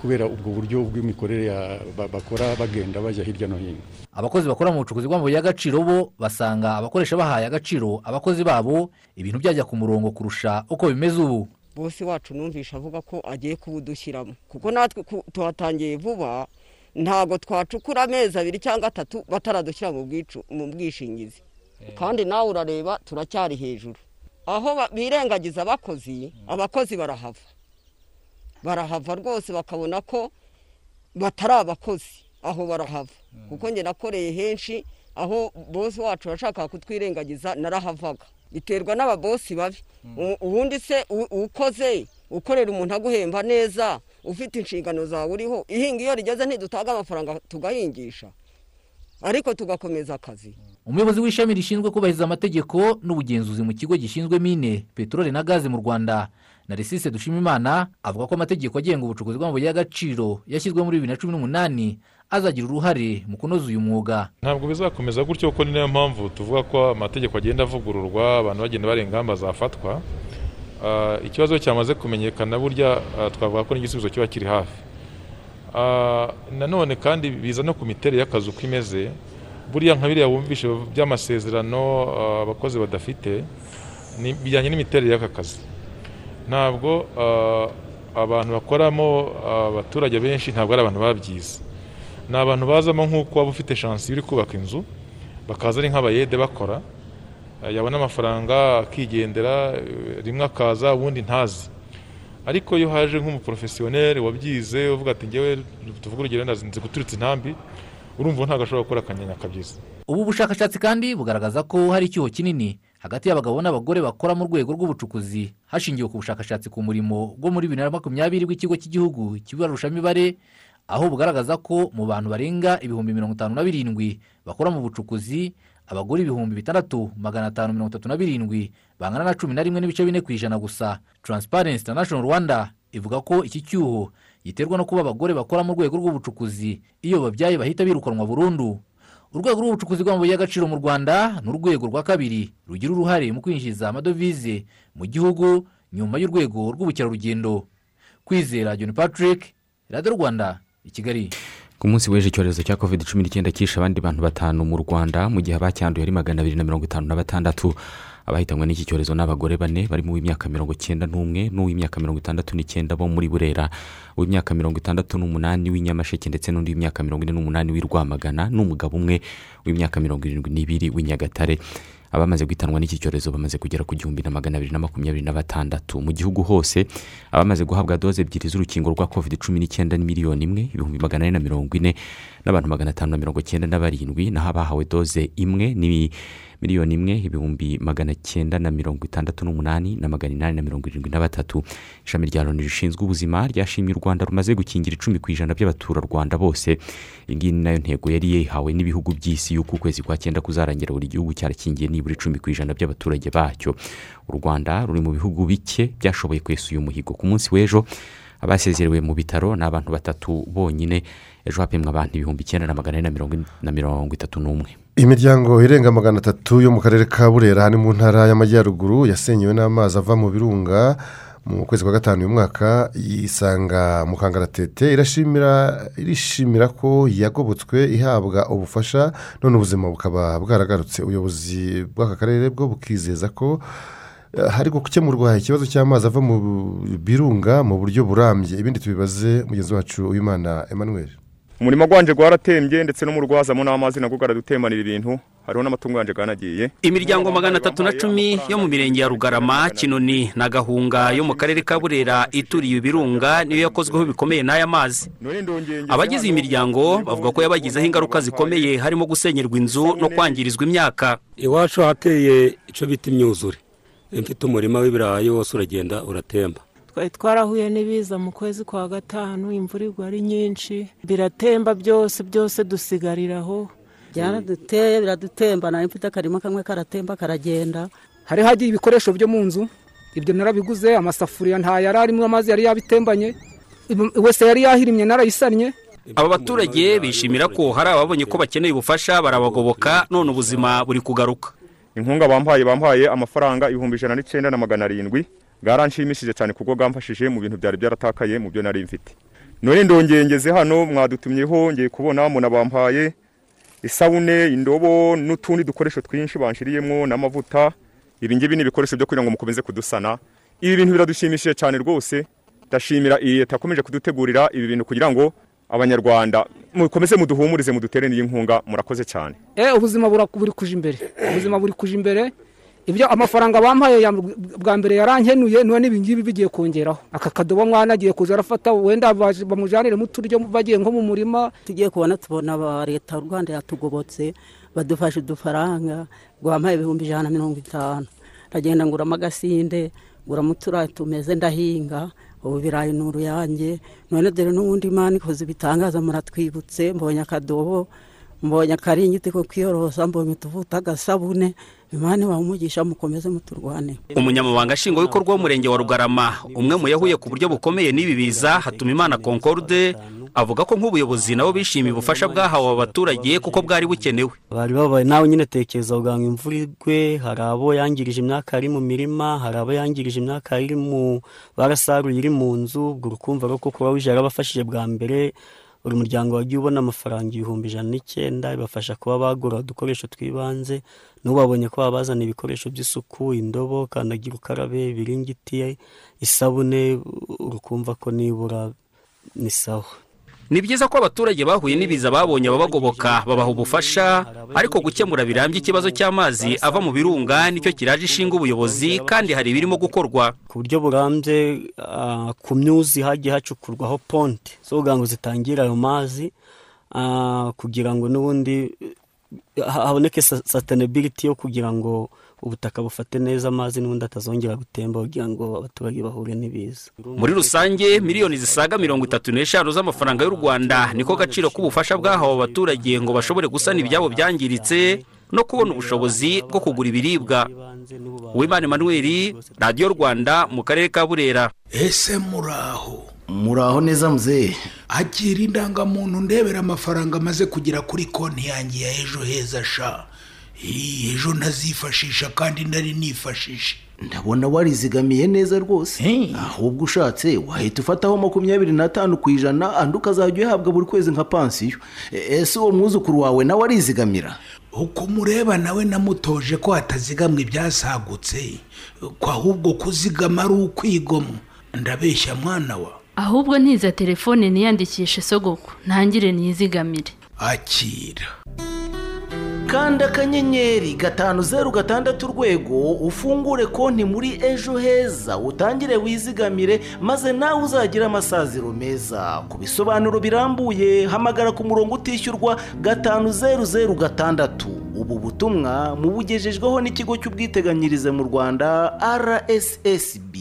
kubera ubwo buryo bw'imikorere bakora bagenda bajya hirya no hino. Abakozi bakora mu bucukuzi bw'amabuye y'agaciro bo basanga abakoresha bahaye agaciro abakozi babo ibintu byajya ku murongo kurusha uko bimeze ubu. Bose wacu numvisha avuga ko agiye kubudushyiramo. Kuko natwe tuhatangiye vuba ntabwo twacukura amezi abiri cyangwa atatu bataradushyira mu bwishingizi. Kandi nawe urareba turacyari hejuru. Aho birengagiza abakozi abakozi barahava. Barahava rwose bakabona ko batari abakozi aho barahava. Kuko njye nakoreye henshi aho bosi wacu yashakaga kutwirengagiza narahavaga. Biterwa n'ababosi babi. U- ubundi se ukoze? Ukorera umuntu aguhemba neza? Ufite inshingano zawe uriho? Ihinga iyo rigeze ntidutanga amafaranga tugahingisha. Ariko tugakomeza akazi. Umuyobozi w'ishami rishinzwe kubahiriza amategeko n'ubugenzuzi mu kigo gishinzwe mine peteroli na gaze mu rwanda na resise dushimimana avuga ko amategeko agenga ubucukuzi bw'amabuye y'agaciro yashyizwe muri bibiri na cumi n'umunani azagira uruhare mu kunoza uyu mwuga. Ntabwo bizakomeza gutyo kuko ni na yo mpamvu tuvuga ko amategeko agenda avugururwa abantu bagenda bareba ingamba zafatwa. Ah, ikibazo cyamaze kumenyekana burya ah, twavuga ko n'igisubizo kiba kiri hafi. Ah, nanone kandi biza no ku miterere y'akazi uko imeze buriya nka biriya wumvishe by'amasezerano abakozi badafite bijyanye n'imiterere y'aka kazi. Ntabwo ah, abantu bakoramo ah, abaturage benshi ntabwo ari abantu babyize. Ni abantu bazamo nk'uko waba ufite shansi uri kubaka inzu bakaza ari nk'abayede bakora eh, yabona amafaranga akigendera rimwe akaza ubundi ntazi. Ariko iyo haje nk'umuporofesiyoneri wabyize uvuga ati ngewe tuvuge urugero nzi guturitsa intambi urumva ntabwo ashobora gukora akanyanyakabyizi ubu bushakashatsi kandi bugaragaza ko hari icyuho kinini hagati y'abagabo n'abagore bakora mu rwego rw'ubucukuzi hashingiwe ku bushakashatsi ku murimo bwo muri bibiri na makumyabiri bw'ikigo cy'igihugu kibarushamibare aho bugaragaza ko mu bantu barenga ibihumbi mirongo itanu na birindwi bakora mu bucukuzi abagore ibihumbi bitandatu magana atanu mirongo itatu na birindwi bangana na cumi na rimwe n'ibice bine ku ijana gusa. Transparency International Rwanda ivuga ko iki cyuho giterwa no kuba abagore bakora mu rwego rw'ubucukuzi iyo babyaye bahita birukanwa burundu. Urwego rw'ubucukuzi bw'amabuye y'agaciro mu rwanda ni urwego rwa kabiri rugira uruhare mu kwinjiza amadovize mu gihugu nyuma y'urwego rw'ubukerarugendo. Kwizera john patrick radiyo rwanda i kigali. Ku munsi w'ejo icyorezo cya covid cumi n'icyenda cyishe abandi bantu batanu mu rwanda mu gihe abacyanduye ari magana abiri na mirongo itanu na batandatu. Abahitanywe n'iki cyorezo ni abagore bane barimo uw'imyaka mirongo icyenda n'umwe n'uw'imyaka mirongo itandatu n'icyenda bo muri burera. Uw'imyaka mirongo itandatu n'umunani w'inyamasheke ndetse n'undi w'imyaka mirongo ine n'umunani w'i rwamagana n'umugabo umwe w'imyaka mirongo irindwi n'ibiri w'i nyagatare abamaze guhitanwa n'iki cyorezo bamaze kugera ku gihumbi na magana abiri na makumyabiri na batandatu. Mu gihugu hose abamaze guhabwa doze ebyiri z'urukingo rwa covid cumi n'icyenda ni miliyoni imwe ibihumbi magana ane na mirongo ine n'abantu magana atanu na mirongo icyenda na barindwi naho abahawe doze imwe ni miliyoni imwe ibihumbi magana cyenda na mirongo itandatu n'umunani na magana inani na mirongo irindwi na batatu. Ishami rya loni rishinzwe ubuzima ryashimye u rwanda rumaze gukingira icumi ku ijana by'abaturarwanda bose. Iyi ngiyi ni na yo ntego yari yihawe n'ibihugu by'isi y'uko ukwezi kwa cyenda kuzarangira buri gihugu cyarakingiye nibura icumi ku ijana by'abaturage bacyo. U rwanda ruri mu bihugu bike byashoboye kwesa uyu muhigo. Ku munsi w'ejo abasezerewe mu bitaro ni abantu batatu bonyine. Ejo hapimwa abantu ibihumbi icyenda na magana ane na mirongo itatu n'umwe. Imiryango irenga magana atatu yo mu karere ka burera hano mu ntara y'amajyaruguru yasenyewe n'amazi ava mu birunga. Mu kwezi kwa gatanu uyu mwaka yisanga mu kangaratete irashimira irishimira ko yagobotswe ihabwa ubufasha none ubuzima bukaba bwaragarutse. Ubuyobozi bw'aka karere bwo bukizeza ko hari gukemurwa ikibazo cy'amazi ava mu birunga mu buryo burambye. Ibindi tubibaze mugenzi wacu w'imana emmanuel. Umurimo gwanje gwaratembye ndetse no mu rwazamo n'amazi nabwo garadutemanira ibintu. Hariho n'amatungo yanje ganagiye. Imiryango magana atatu na cumi yo mu mirenge ya rugarama kinoni na gahunga yo mu karere ka burera ituriye ibirunga niyo yakozweho bikomeye n'aya mazi. Abagize iyi miryango bavuga ko yabagizeho ingaruka zikomeye harimo gusenyerwa inzu no kwangirizwa imyaka. Iwacu hateye icyo bita imyuzure. Mfite umurima w'ibirayi wose uragenda uratemba. Twari twarahuye n'ibiza mu kwezi kwa gatanu imvura igwa ari nyinshi. Biratemba byose byose dusigariraho. Byaraduteye biradutemba. Nawe mfite akarima kamwe karatemba karagenda. Hari hagiye ibikoresho byo mu nzu. Ibyo narabiguze amasafuriya nta yari arimo amazi yari yabitembanye. Wese yari yahirimye narayisannye aba baturage bishimira ko hari ababonye ko bakeneye ubufasha barabagoboka none ubuzima buri kugaruka. Inkunga bampaye bampaye amafaranga ibihumbi ijana n'icyenda na magana arindwi. Bwaranshimishije cyane kuko bwamfashije mu bintu byari byaratakaye mu byo nari mfite. None ndongeye ngeze hano mwadutumyeho ngiye kubona muna bampaye isabune indobo n'utundi dukoresho twinshi banshiriyemo n'amavuta. Ibi ngibi ni ibikoresho byo kugira ngo mukomeze kudusana. Ibi bintu biradushimishije cyane rwose. Ndashimira iyi leta yakomeje kudutegurira ibi bintu kugira ngo abanyarwanda mukomeze muduhumurize mudutere n'iyi nkunga murakoze cyane. Ubuzima buri kuja imbere. Ubuzima buri kuja imbere. Ibyo amafaranga bampaye bwa mbere yarankenuye none ibi ngibi bigiye kongeraho. Aka kadobo mwana agiye kuza arafata wenda bamujaniremo uturyo bagiye nko mu murima. Tugiye kubona tubona leta y'u rwanda yatugobotse badufashe udufaranga rwampaye ibihumbi ijana na mirongo itanu. Ndagenda nguramo agasinde nguramo uturayi tumeze ndahinga ubu birayi ni uruyange none dore n'ubundi imana ikoze ibitangaza muratwibutse mbonye akadobo. Mbonye akaringiti ko kwiyorosa mbonye utuvuta agasabune imana ibaha umugisha mukomeze muturwane. Umunyamabanga nshingwabikorwa w'umurenge wa rugarama umwe mu yahuye ku buryo bukomeye n'ibi biza hatuma imana concorde avuga ko nk'ubuyobozi nabo bishimiye ubufasha bwahawe abaturage kuko bwari bukenewe. Bari babaye nawe nyine tekereza ngo imvura igwe hari abo yangirije imyaka iri mu mirima hari abo yangirije imyaka iri mu barasaruye iri mu nzu ubwo urukumva ko kuba wije yarabafashije bwa mbere. Buri muryango wagiye ubona amafaranga ibihumbi ijana n'icyenda bibafasha kuba bagura udukoresho tw'ibanze n'ubu babonye ko babazana ibikoresho by'isuku indobo kandagira ukarabe ibiringiti isabune urukumva ko nibura ni sawa. Ni byiza ko abaturage bahuye n'ibiza babonye ababagoboka babaha ubufasha ariko gukemura birambye ikibazo cy'amazi ava mu birunga ni cyo kiraje ishinga ubuyobozi kandi hari ibirimo gukorwa. Ku buryo burambye ah, ku myuzi hagiye hacukurwaho ponte. Zo kugira ngo zitangire ayo mazi ah, kugira ngo n'ubundi ha- haboneke sustainability yo kugira ngo ubutaka bufate neza amazi n'ubundi atazongera gutemba kugira ngo abaturage bahure n'ibiza muri rusange miliyoni zisaga mirongo itatu n'eshanu z'amafaranga y'u rwanda niko gaciro k'ubufasha bwahawe abaturage ngo bashobore gusana ibyabo byangiritse no kubona ubushobozi bwo kugura ibiribwa. Uwimana emmanuel radiyo rwanda mu karere ka burera. Ese muraho? Muraho neza muzehe akira indangamuntu ndebera amafaranga amaze kugera kuri konti yanjye ya ejo heza sha. Ejo ntazifashisha kandi nari nifashishe. Ndabona warizigamiye neza rwose. Ahubwo ushatse wahita ufataho makumyabiri n'atanu ku ijana andi ukazajya uyahabwa buri kwezi nka pansiyo. E- ese uwo mwuzukuru wawe nawe arizigamira? Uko umureba nawe namutoje ko hatazigamwa ibyasagutse ko ahubwo kuzigama ari ukwigomwa ndabeshya mwana wa. Ahubwo ntiza telefone niyandikishe sogoko ntangire niyizigamire akira. Kanda akanyenyeri gatanu zeru gatandatu urwego ufungure konti muri ejo heza utangire wizigamire maze nawe uzagire amasaziro meza. Ku bisobanuro birambuye hamagara ku murongo utishyurwa gatanu zeru zeru gatandatu. Ubu butumwa mubugejejweho n'ikigo cy'ubwiteganyirize mu rwanda rssb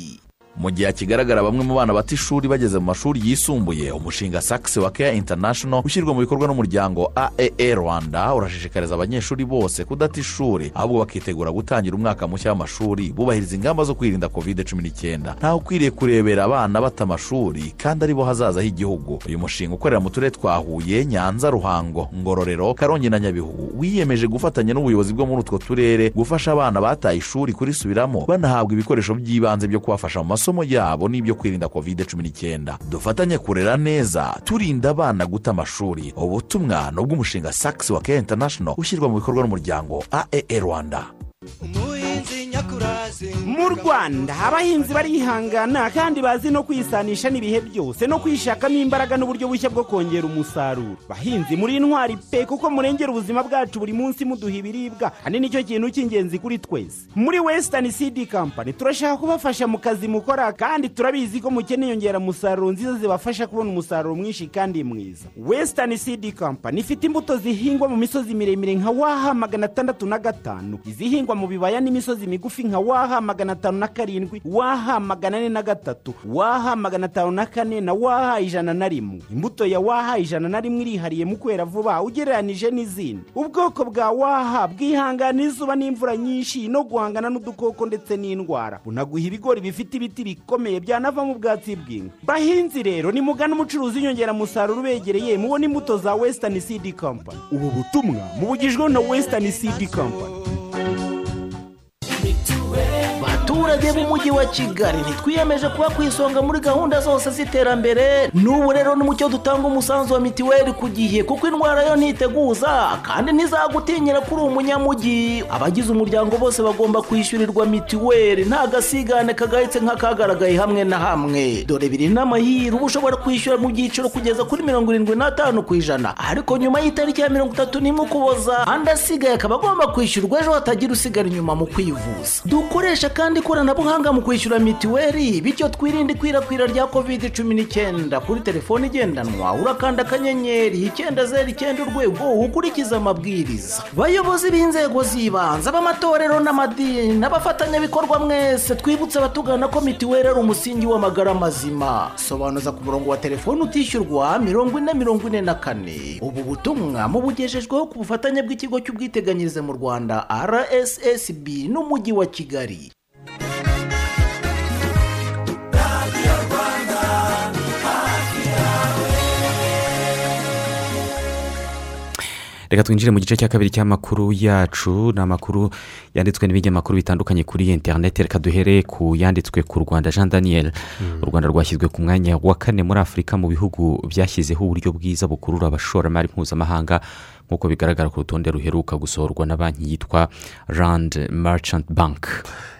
mu gihe hakigaragara bamwe mu bana bata ishuri bageze mu mashuri yisumbuye umushinga sakisi wa keya international ushyirwa mu bikorwa n'umuryango aee rwanda urashishikariza abanyeshuri bose kudata ishuri ahubwo bakitegura gutangira umwaka mushya w'amashuri bubahiriza ingamba zo kwirinda covid cumi n'icyenda ntawe ukwiriye kurebera abana bata amashuri kandi ari bo hazaza h'igihugu. Uyu mushinga ukorera mu turere twa huye nyanza ruhango ngororero karongi na nyabihu. Wiyemeje gufatanya n'ubuyobozi bwo muri utwo turere gufasha abana bataye ishuri kurisubiramo banahabwa ibikoresho by'ibanze byo kubafasha mu masomo. Yabo n'ibyo kwirinda covid cumi n'icyenda. Dufatanye kurera neza turinda abana guta amashuri. Ubutumwa ni ubw'umushinga sakisi wa keya international ushyirwa mu bikorwa n'umuryango aee rwanda. Mu rwanda abahinzi barihangana kandi bazi no kwisanisha n'ibihe byose no kwishakamo imbaraga n'uburyo bushya bwo kongera umusaruro. Bahinzi muri intwari pe kuko murengera ubuzima bwacu buri munsi muduha ibiribwa kandi ni cyo kintu cy'ingenzi kuri twese. Muri wesitani sidi kampani turashaka kubafasha mu kazi mukora kandi turabizi ko mukeneye inyongeramusaruro nziza zibafasha kubona umusaruro mwinshi kandi mwiza. Wesitani sidi kampani ifite imbuto zihingwa mu misozi miremire nka waha magana atandatu na gatanu. Izihingwa mu bibaya n'imisozi migufi nka waha magana atanu na karindwi waha magana ane na gatatu waha magana atanu na kane na waha ijana na rimwe. Imbuto ya waha ijana na rimwe irihariye mu kwera vuba ugereranije n'izindi. Ubwoko bwa waha bwihangana izuba n'imvura nyinshi no guhangana n'udukoko ndetse n'indwara. Bunaguha ibigori bifite ibiti bikomeye byanavamo ubwatsi bw'inka. Bahinzi rero nimugana umucuruzi w'inyongeramusaruro ubegereye mubona imbuto za wesitani sidi kampani ubu butumwa mubugijweho na wesitani sidi kampani baturage b'umujyi wa kigali ntitwiyemeje kuba ku isonga muri gahunda zose z'iterambere. N'ubu rero n'umucyo dutanga umusanzu wa mitiweli ku gihe kuko indwara yo ntiteguza kandi ntizagutinyira kuri umunyamujyi abagize umuryango bose bagomba kwishyurirwa mitiweli nta gasigane kagahitse nk'akagaragaye hamwe na hamwe. Dore biri n'amahirwe uba ushobora kwishyura mu byiciro kugeza kuri mirongo irindwi n'atanu ku ijana. Ariko nyuma y'itariki ya mirongo itatu n'imwe ukuboza andi asigaye akaba agomba kwishyurwa ejo hatagira usigara inyuma mu kwivuza. Dukoresha kandi ikoranabuhanga mu kwishyura mitiweli bityo twirinde ikwirakwira rya kovide cumi n'icyenda. Kuri telefone igendanwa urakanda akanyenyeri icyenda zeru icyenda urwego ukurikiza amabwiriza. Bayobozi b'inzego z'ibanze ab'amatorero n'amadini n'abafatanyabikorwa mwese twibutse abatugana ko mitiweli ari umusingi w'amagara mazima. Sobanuza ku murongo wa telefone utishyurwa mirongo ine mirongo ine na kane. Ubu butumwa mubugejejweho ku bufatanye bw'ikigo cy'ubwiteganyirize mu rwanda rssb n'umujyi wa kigali. Reka twinjire mu gice cya kabiri cy'amakuru yacu. Ni amakuru yanditswe n'ibinyamakuru bitandukanye kuri interineti reka duhere ku yanditswe ku rwanda. Jean daniel u rwanda rwashyizwe ku mwanya wa kane muri afurika mu bihugu byashyizeho uburyo bwiza bukurura abashoramari mpuzamahanga nk'uko bigaragara ku rutonde ruheruka gusohorwa na banki yitwa rand merchant bank.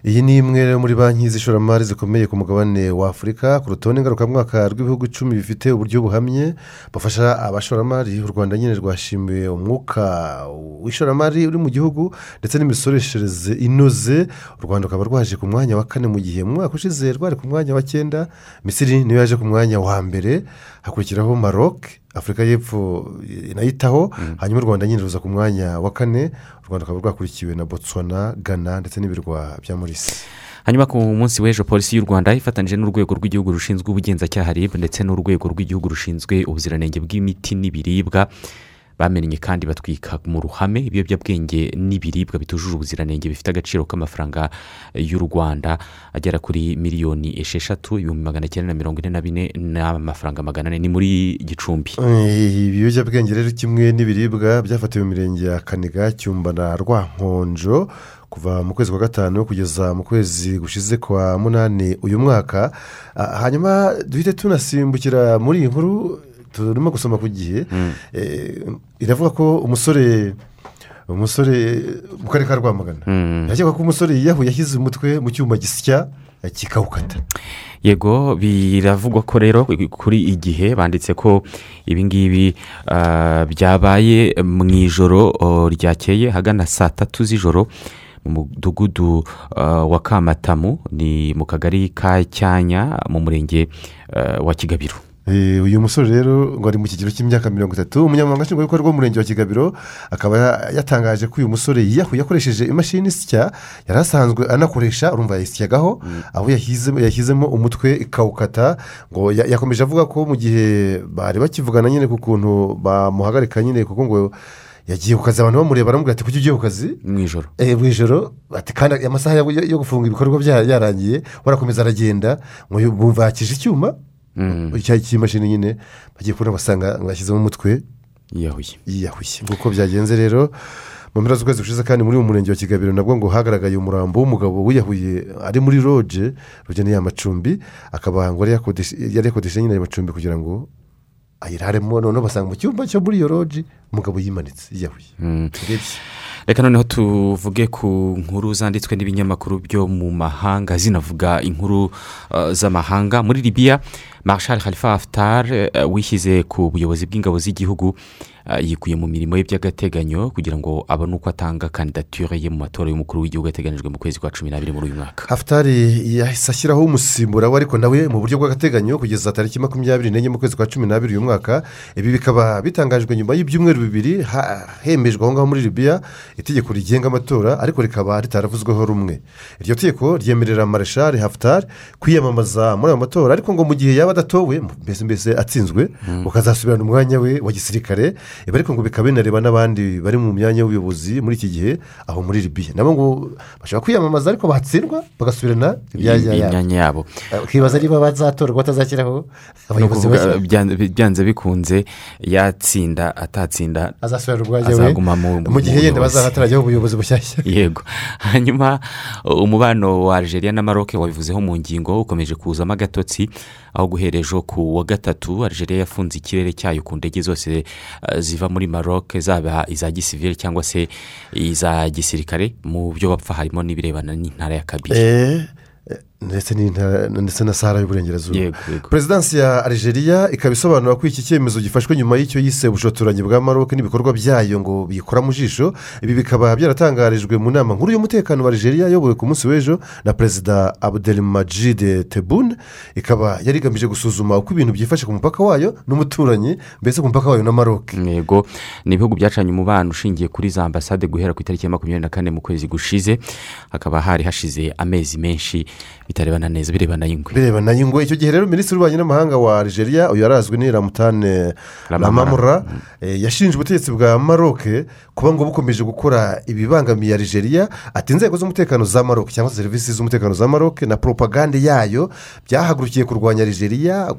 Iyi ni imwe muri banki z'ishoramari zikomeye ku mugabane wa afurika. Ku rutonde ngarukamwaka rw'ibihugu icumi bifite uburyo buhamye bafasha abashoramari. U rwanda nyine rwashimiwe umwuka w'ishoramari uri mu gihugu ndetse n'imisoreshereze inoze. U rwanda rukaba rwaje ku mwanya wa kane mu gihe mu mwaka ushize rwari ku mwanya wa cyenda. Misiri niyo yaje ku mwanya wa mbere. Hakurikiraho maroc afurika y'epfo inayitaho hanyuma u rwanda nyine ruza ku mwanya wa kane. U rwanda rukaba rwakurikiwe na botswana ghana ndetse n'ibirwa bya morisi hanyuma ku munsi w'ejo polisi y'u rwanda ifatanyije n'urwego rw'igihugu rushinzwe ubugenzacyaha rib ndetse n'urwego rw'igihugu rushinzwe ubuziranenge bw'imiti n'ibiribwa. Bamennye kandi batwika mu ruhame ibiyobyabwenge n'ibiribwa bitujuje ubuziranenge bifite agaciro k'amafaranga y'u rwanda. Agera kuri miliyoni esheshatu ibihumbi magana cyenda na mirongo ine na bine n'amafaranga magana ane. Ni muri gicumbi. Ibiyobyabwenge rero kimwe n'ibiribwa byafatiwe mu mirenge ya kaniga cyumba na rwankonjo kuva mu kwezi kwa gatanu kugeza mu kwezi gushize kwa munani uyu mwaka. Hanyuma duhite tunasimbukira muri iyi nkuru turimo gusoma ku gihe. Iravuga ko umusore umusore mu karere ka rwamagana. Yakeka ko umusore yiyahuye yashyize umutwe mu cyuma gisya kikawukata. Yego biravugwa ko rero kuri igihe banditse ko ibingibi byabaye mu ijoro ryakeye hagana saa tatu z'ijoro mu mudugudu wa kamatamu ni mu kagari ka cyanya mu murenge wa kigabiro. Uyu musore rero ngo ari mu kigero cy'imyaka mirongo itatu umunyamabanga nshingwabikorwa w'umurenge wa kigabiro akaba yatangaje ko uyu musore yiyahuye akoresheje imashini isya yari asanzwe anakoresha urumva yayisyagaho aho yashyizemo umutwe ikawukata ngo yakomeje avuga ko mu gihe bari bakivugana nyine ku kuntu bamuhagarika nyine kuko ngo yagiye ku kazi abantu bamureba baramubwira ati kuki ugiye ku kazi? Mu ijoro. Mu ijoro kandi amasaha yo gufunga ibikorwa yarangiye warakomeza aragenda. Ngo bumvakije icyuma cy'imashini nyine bagiye kubona basanga bashyizemo umutwe yiyahuye yiyahuye nk'uko byagenze rero mu mpera z'ukwezi gushize kandi muri uyu murenge wa kigabiro nabwo ngo hagaragaye umurambo w'umugabo wiyahuye ari muri roje rugeneye amacumbi akaba ngo yari yakodesha nyine ayo macumbi kugira ngo ayiraremo. Noneho basanga mu cyumba cyo muri iyo roje umugabo yimanitse yiyahuye reka noneho tuvuge ku nkuru zanditswe n'ibinyamakuru byo mu mahanga zinavuga inkuru z'amahanga muri libiya marshal khalifa haftar wishyize ku buyobozi bw'ingabo z'igihugu yikuye mu mirimo ye by'agateganyo kugira ngo abone uko atanga kandidatire ye mu matora y'umukuru w'igihugu ateganyijwe mu kwezi kwa cumi n'abiri muri uyu mwaka. Haftar yahise ashyiraho umusimbura we ariko nawe mu buryo bw'agateganyo kugeza tariki makumyabiri n'enye mu kwezi kwa cumi n'abiri uyu mwaka ibi bikaba bitangajwe nyuma y'ibyumweru bibiri hemejwe aho ngaho muri libiya itegeko rigenga amatora ariko rikaba ritaravuzweho rumwe. Iryo tegeko ryemerera mareshal haftar kwiyamamaza muri ayo matora ariko ngo mu gihe yaba adatowe mbese mbese atsinzwe ukazasubirana umwanya we wa gisirikare ariko ngo bikaba binareba n'abandi bari mu myanya y'ubuyobozi muri iki gihe aho muri libiya nabo ngo bashobora kwiyamamaza ariko batsindwa bagasubirana imyanya yabo. ukibaza niba bazatorwa batazashyiraho abayobozi byanze bikunze yatsinda atatsinda we. mu gihe yenda bazahatarajyaho ubuyobozi bushyashya. <laughs> Yego. Hanyuma umubano wa algeria na maroc wabivuzeho mu ngingo ukomeje kuzamo agatotsi aho guhera ejo ku wa gatatu algeria yafunze ikirere cyayo ku ndege zose ziva muri maroc zaba iza gisivire cyangwa se iza gisirikare mu byo bapfa harimo n'ibirebana n'intara ya kabiri. Ndetse na sahara y'uburengerazuba. Perezidansi ya algeria ikaba isobanura ko iki cyemezo gifashwe nyuma y'icyo yise ubushotoranyi bwa maroc n'ibikorwa byayo ngo bikora mu jisho. Ibi bikaba byaratangarijwe mu nama nkuru y'umutekano wa algeria yobowe ku munsi w'ejo na perezida abdelmajide tebun ikaba yari igamije gusuzuma uko ibintu byifashe ku mupaka wayo n'umuturanyi mbese ku mupaka wayo na maroc. Yego ni ibihugu byacanye umubano ushingiye kuri za ambasade guhera ku itariki ya makumyabiri na kane mu kwezi gushize. Hakaba hari hashize amezi menshi bitarebana neza birebana y'ingwe birebana y'ingwe icyo gihe rero minisitiri w'ububanyi n'amahanga wa algeria uyu yarazwi ni ramutane ramamura. Yashinje ubutegetsi bwa maroc kuba ngo bukomeje gukora ibibangamiye algeria ati inzego z'umutekano za maroc cyangwa se serivisi z'umutekano za maroc na poropagande yayo byahagurukiye kurwanya algeria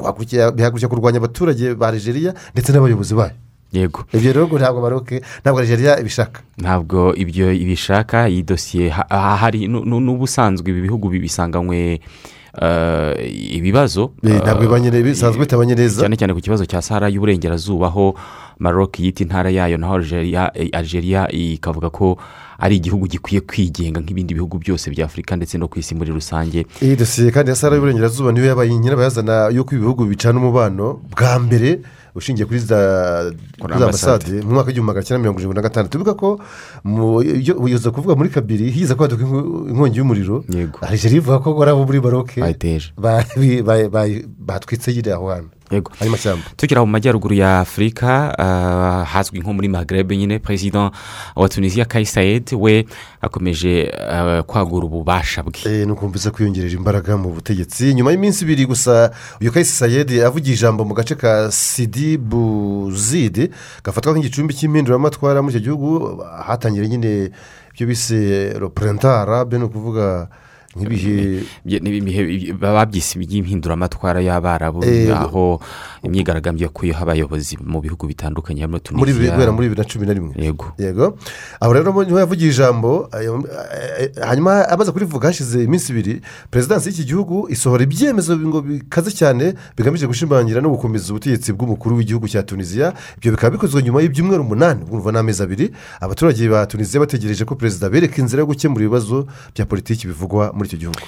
bihagurukira kurwanya abaturage ba algeria ndetse n'abayobozi bayo. Yego. Ibyo rero ntabwo maroc ntabwo algeria ibishaka. Ntabwo ibyo ibishaka iyi dosiye hari n'ubusanzwe ibi bihugu bisanganywe ibibazo ntabwo bisanzwe bitabanye neza. cyane cyane ku kibazo cya sahara y'uburengerazuba aho maroc yita intara yayo naho algeria eh, ikavuga ko ari igihugu gikwiye kwigenga nk'ibindi bihugu byose bya afurika ndetse no ku isi muri rusange. Iyi dosiye kandi ya sara y'uburengerazuba niyo yabaye nyirabayazana y'uko ibihugu bicana umubano bwa mbere ushingiye kuri za ambasade. mu mwaka w'igihumbi magana cyenda mirongo irindwi na gatanu tuvuga ko uyoza kuvuga muri kabiri hiza kwaduka inkongi y'umuriro. Algeria ivuga ko ari abo muri maroke bayiteje ba- bi- ba- ba- batwitse nyine aho hantu. Yego. Tukiri aho mu majyaruguru ya afurika ah, hazwi nko muri magreb nyine perezida wa tunisiya kayi sayed we akomeje ah, kwagura ububasha bwe. Ni ukumva kwiyongerera imbaraga mu butegetsi. Nyuma y'iminsi ibiri gusa uyu kayisi sayedi avugiye ijambo mu gace ka sidi buzide gafatwa nk'igicumbi cy'impinduramatwara muri icyo gihugu hatangira nyine ibyo bise roprenta be ni ukuvuga nk'ibihe babyise iby'impinduramatwara y'abarabu Eh, aho imyigaragambyo yakuyeho abayobozi mu bihugu bitandukanye muri bibiri guhera tunisiya muri bibiri na cumi na rimwe. Yego. Yego. Aho rero ni ho yavugiye ijambo hanyuma amaze kurivuga hashize iminsi ibiri perezidansi y'iki gihugu isohora ibyemezo ngo bikaze cyane bigamije gushimangira no gukomeza ubutegetsi bw'umukuru w'igihugu cya tunisiya ibyo bikaba bikozwe nyuma y'ibyumweru umunani urumva ni amezi abiri. Abaturage ba tunisiya bategereje ko perezida bereka inzira yo gukemura ibibazo bya politiki bivugwa muri icyo gihugu.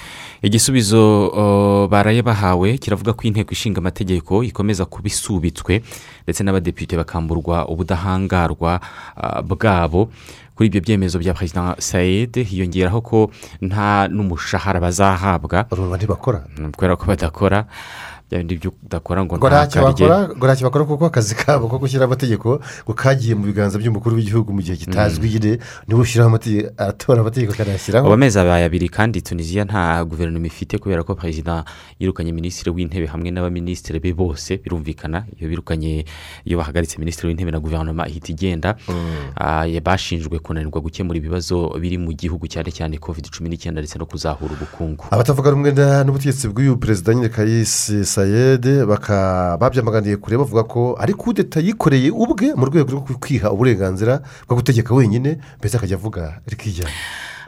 Igisubizo uh, baraye bahawe kiravuga ko inteko ishinga amategeko ikomeza kuba isubitswe ndetse n'abadepite bakamburwa ubudahangarwa uh, bwabo. Kuri ibyo byemezo bya perezida sayed hiyongeraho ko nta n'umushahara bazahabwa. Kubera ko badakora. Bya bindi udakora ngo ntakarye ntacyo bakora kuko akazi kabo ko gushyiraho amategeko ngo kagiye mu biganza by'umukuru w'igihugu mu gihe kitazwi nyine niba ushyiraho amategeko aratora amategeko akanayashyiraho amezi abaye abiri kandi tunisiya nta guverinoma ifite kubera ko perezida yirukanye minisitiri w'intebe hamwe n'abaminisitiri be bose birumvikana. Iyo birukanye iyo bahagaritse minisitiri w'intebe na guverinoma ihita igenda. Ah, ya- bashinjwe kunanirwa gukemura ibibazo biri mu gihugu cyane cyane covid cumi n'icyenda ndetse no kuzahura ubukungu. Abatavuga rumwe n'ubutegetsi bw'uyu perezida nyine kayisi sayede baka babyamaganiye kure bavuga ko ari kudeta yikoreye ubwe mu rwego rwo kwiha uburenganzira bwo gutegeka wenyine mbese akajya avuga rikijyana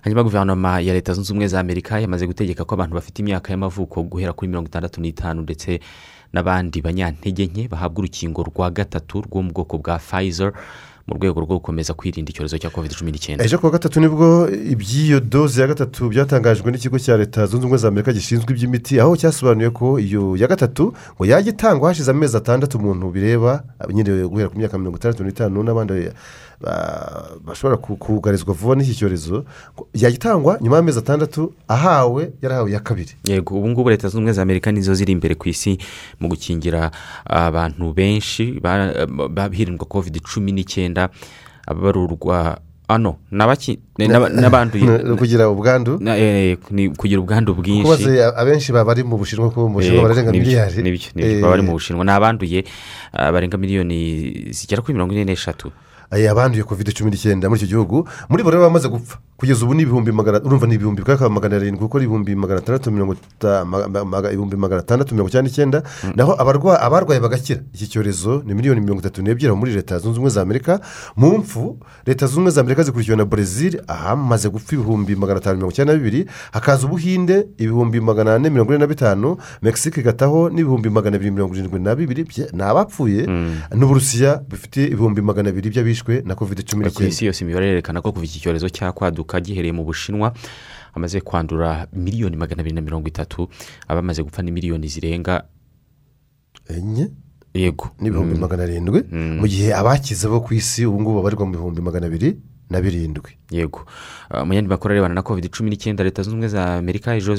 hanyuma guverinoma ya leta zunze ubumwe za amerika yamaze gutegeka ko abantu bafite imyaka y'amavuko guhera kuri mirongo itandatu n'itanu ndetse n'abandi banyantege nke bahabwa urukingo rwa gatatu rwo mu bwoko bwa pfizer mu rwego rwo gukomeza kwirinda icyorezo cya covid cumi n'icyenda. Ejo kuwa gatatu ni bwo iby'iyo doze ya gatatu byatangajwe n'ikigo cya leta zunze ubumwe za amerika gishinzwe iby'imiti aho cyasobanuye ko iyo ya gatatu ngo yajya itangwa hashize amezi atandatu umuntu bireba nyine guhera ku myaka mirongo itandatu n'itanu n'abandi ba- bashobora ku- kugarizwa vuba n'iki cyorezo ngo yajya itangwa nyuma y'amezi atandatu ahawe yarahawe iya kabiri yego ubu ngubu leta zunze ubumwe za amerika nizo ziri imbere ku isi mu gukingira abantu benshi hirindwa covid cumi n'icyenda ababarurwa ano n'abaki- n'aba- n'abanduye Ni kugira ubwandu ni kugira ubwandu bwinshi baze abenshi baba bari mu bushinwa kuko mu bushinwa bararenga miliyari ni byo Eh, baba bari mu bushinwa ni abanduye barenga miliyoni zigera kuri mirongo ine n'eshatu abanduye covid cumi n'icyenda muri icyo gihugu muri bo rero bamaze gupfa. Kugeza ubu ni ibihumbi magana urumva ni ibihumbi bwa magana arindwi kuko ari ibihumbi magana atandatu mirongo ibihumbi magana atandatu mirongo icyenda n'icyenda naho abarwa- abarwaye bagakira. Iki cyorezo ni miliyoni mirongo itatu n'ebyiri muri leta zunze ubumwe za amerika mu mfu leta zunze ubumwe za amerika zikurikiwe na brezil ahamaze gupfa ibihumbi magana atanu mirongo icyenda na bibiri hakaza ubuhinde ibihumbi magana ane mirongo ine na bitanu mexique igataho n'ibihumbi magana abiri mirongo irindwi na bibiri ni abapfuye n'uburusiya bufite ibihumbi magana abiri by'abishwe na covid cumi ku isi n'icyenda yose imibare yerekana ko kuva iki cyorezo cyakwaduka gihereye mu bushinwa hamaze kwandura miliyoni magana abiri na mirongo itatu abamaze gupfa ni miliyoni zirenga enye? Yego. N'ibihumbi Mm. magana arindwi? Mu gihe abakize bo ku isi ubu ngubu babarirwa mu bihumbi magana abiri? Na birindwi yego. Ah, mu yandi makuru arebana na covid cumi n'icyenda leta zunze ubumwe za amerika ejo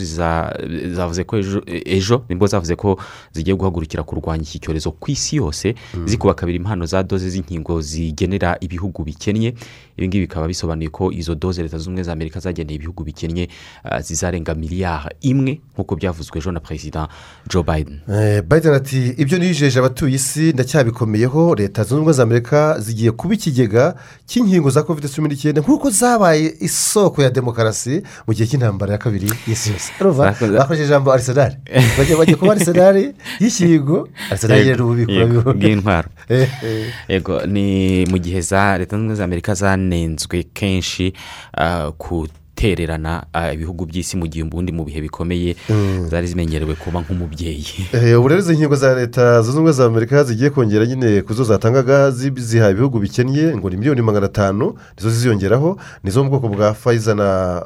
zavuze ko ejo ejo ni bwo zavuze ko zigiye guhagurukira kurwanya iki cyorezo ku isi yose zikuba kabiri impano za doze z'inkingo zigenera ibihugu bikennye. Ibi ngibi bikaba bisobanuye ko izo doze leta zunze ubumwe za amerika zageneye ibihugu bikennye ah, zizarenga miliyari imwe nk'uko byavuzwe ejo na perezida joe biden. Eh, biden ati ibyo nijeje abatuye isi ndacyabikomeyeho. Leta zunze ubumwe za amerika zigiye kuba ikigega cy'inkingo za covid cumi n'icyenda nk'uko zabaye isoko ya demokarasi mu gihe cy'intambara ya kabiri y'isi yose. <laughs> Bakoresheje ijambo arisenali bagiye kuba arisenali y'inkingo arisenali rero ububiko bw'intwaro <laughs> Eh, eh. yego ni mu gihe za leta zunze ubumwe za amerika zanenzwe kenshi ah, ku gutererana ibihugu by'isi mu gihe ubundi mu bihe bikomeye Mm. zari zimenyerewe kuba nk'umubyeyi. <laughs> Eh, ubu rero izi nkingo za leta zunze ubumwe za amerika zigiye kongera nyine ku zo zatangaga zi- ziha ibihugu bikennye ngo ni miliyoni magana atanu nizo ziziyongeraho nizo mu bwoko bwa fayiza na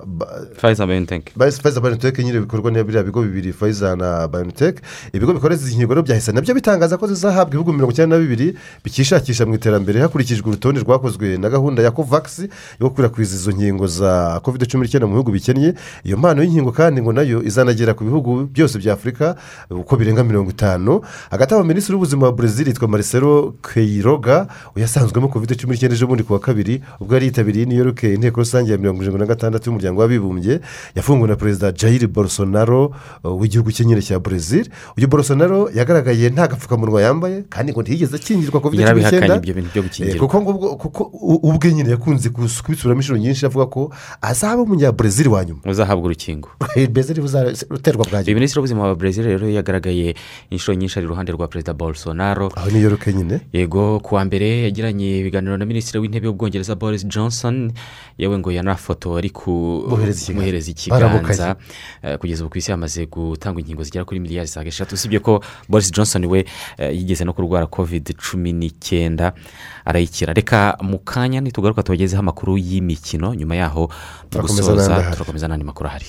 fayiza bayoniteke fayiza bayoniteke nyine bikorwa na biriya bigo bibiri fayiza na bayoniteke ibigo bikora izi nkingo rero byahise na byo bitangaza ko zizahabwa ibihugu mirongo icyenda na bibiri bikishakisha mu iterambere hakurikijwe urutonde rwakozwe na gahunda ya kovakisi yo gukwirakwiza izo nkingo za kovide cumi n'icyenda mu bihugu bikennye iyo mpano y'inkingo kandi ngo na yo izanagera ku bihugu byose bya afurika uko birenga mirongo itanu. Hagati aho minisitiri w'ubuzima wa brezil yitwa marcelo keiroga uyasanzwemo kovide cumi n'icyenda ejo bundi ku wa kabiri ubwo yari yitabiriye new york inteko rusange ya mirongo irindwi na gatandatu y'umuryango w'abibumbye yafunguwe na perezida jair bolsonaro uh, w'igihugu cye nyine cya brezil uyu bolsonaro yagaragaye nta gapfukamunwa yambaye kandi ngo ntiyigeze akingirwa kovide cumi n'icyenda kuko ubwe nyine yakunze kubisubiramo inshuro nyinshi avuga ko azaba umunyabrezil wa nyuma. Uzahabwa urukingo. <laughs> Brezil uterwa bwa uyu minisitiri w'ubuzima wa brezil rero yagaragaye inshuro nyinshi ari iruhande rwa perezida bolsonaro. Aho ni york nyine yego ku wa mbere yagiranye ibiganiro na minisitiri w'intebe w'ubwongereza boris johnson. Yewe ngo yanafoto ari kumuhereza ikiganza. Eh, kugeza ubu ku isi hamaze gutangwa inkingo zigera kuri miliyari zisaga eshatu usibye ko boris johnson we eh, yigeze no kurwara covid cumi n'icyenda arayikira. Reka mu kanya nitugaruka tubagezeho amakuru y'imikino. Nyuma yaho mu Turakomeza gusoza n'andi turakomeza n'andi makuru ahari.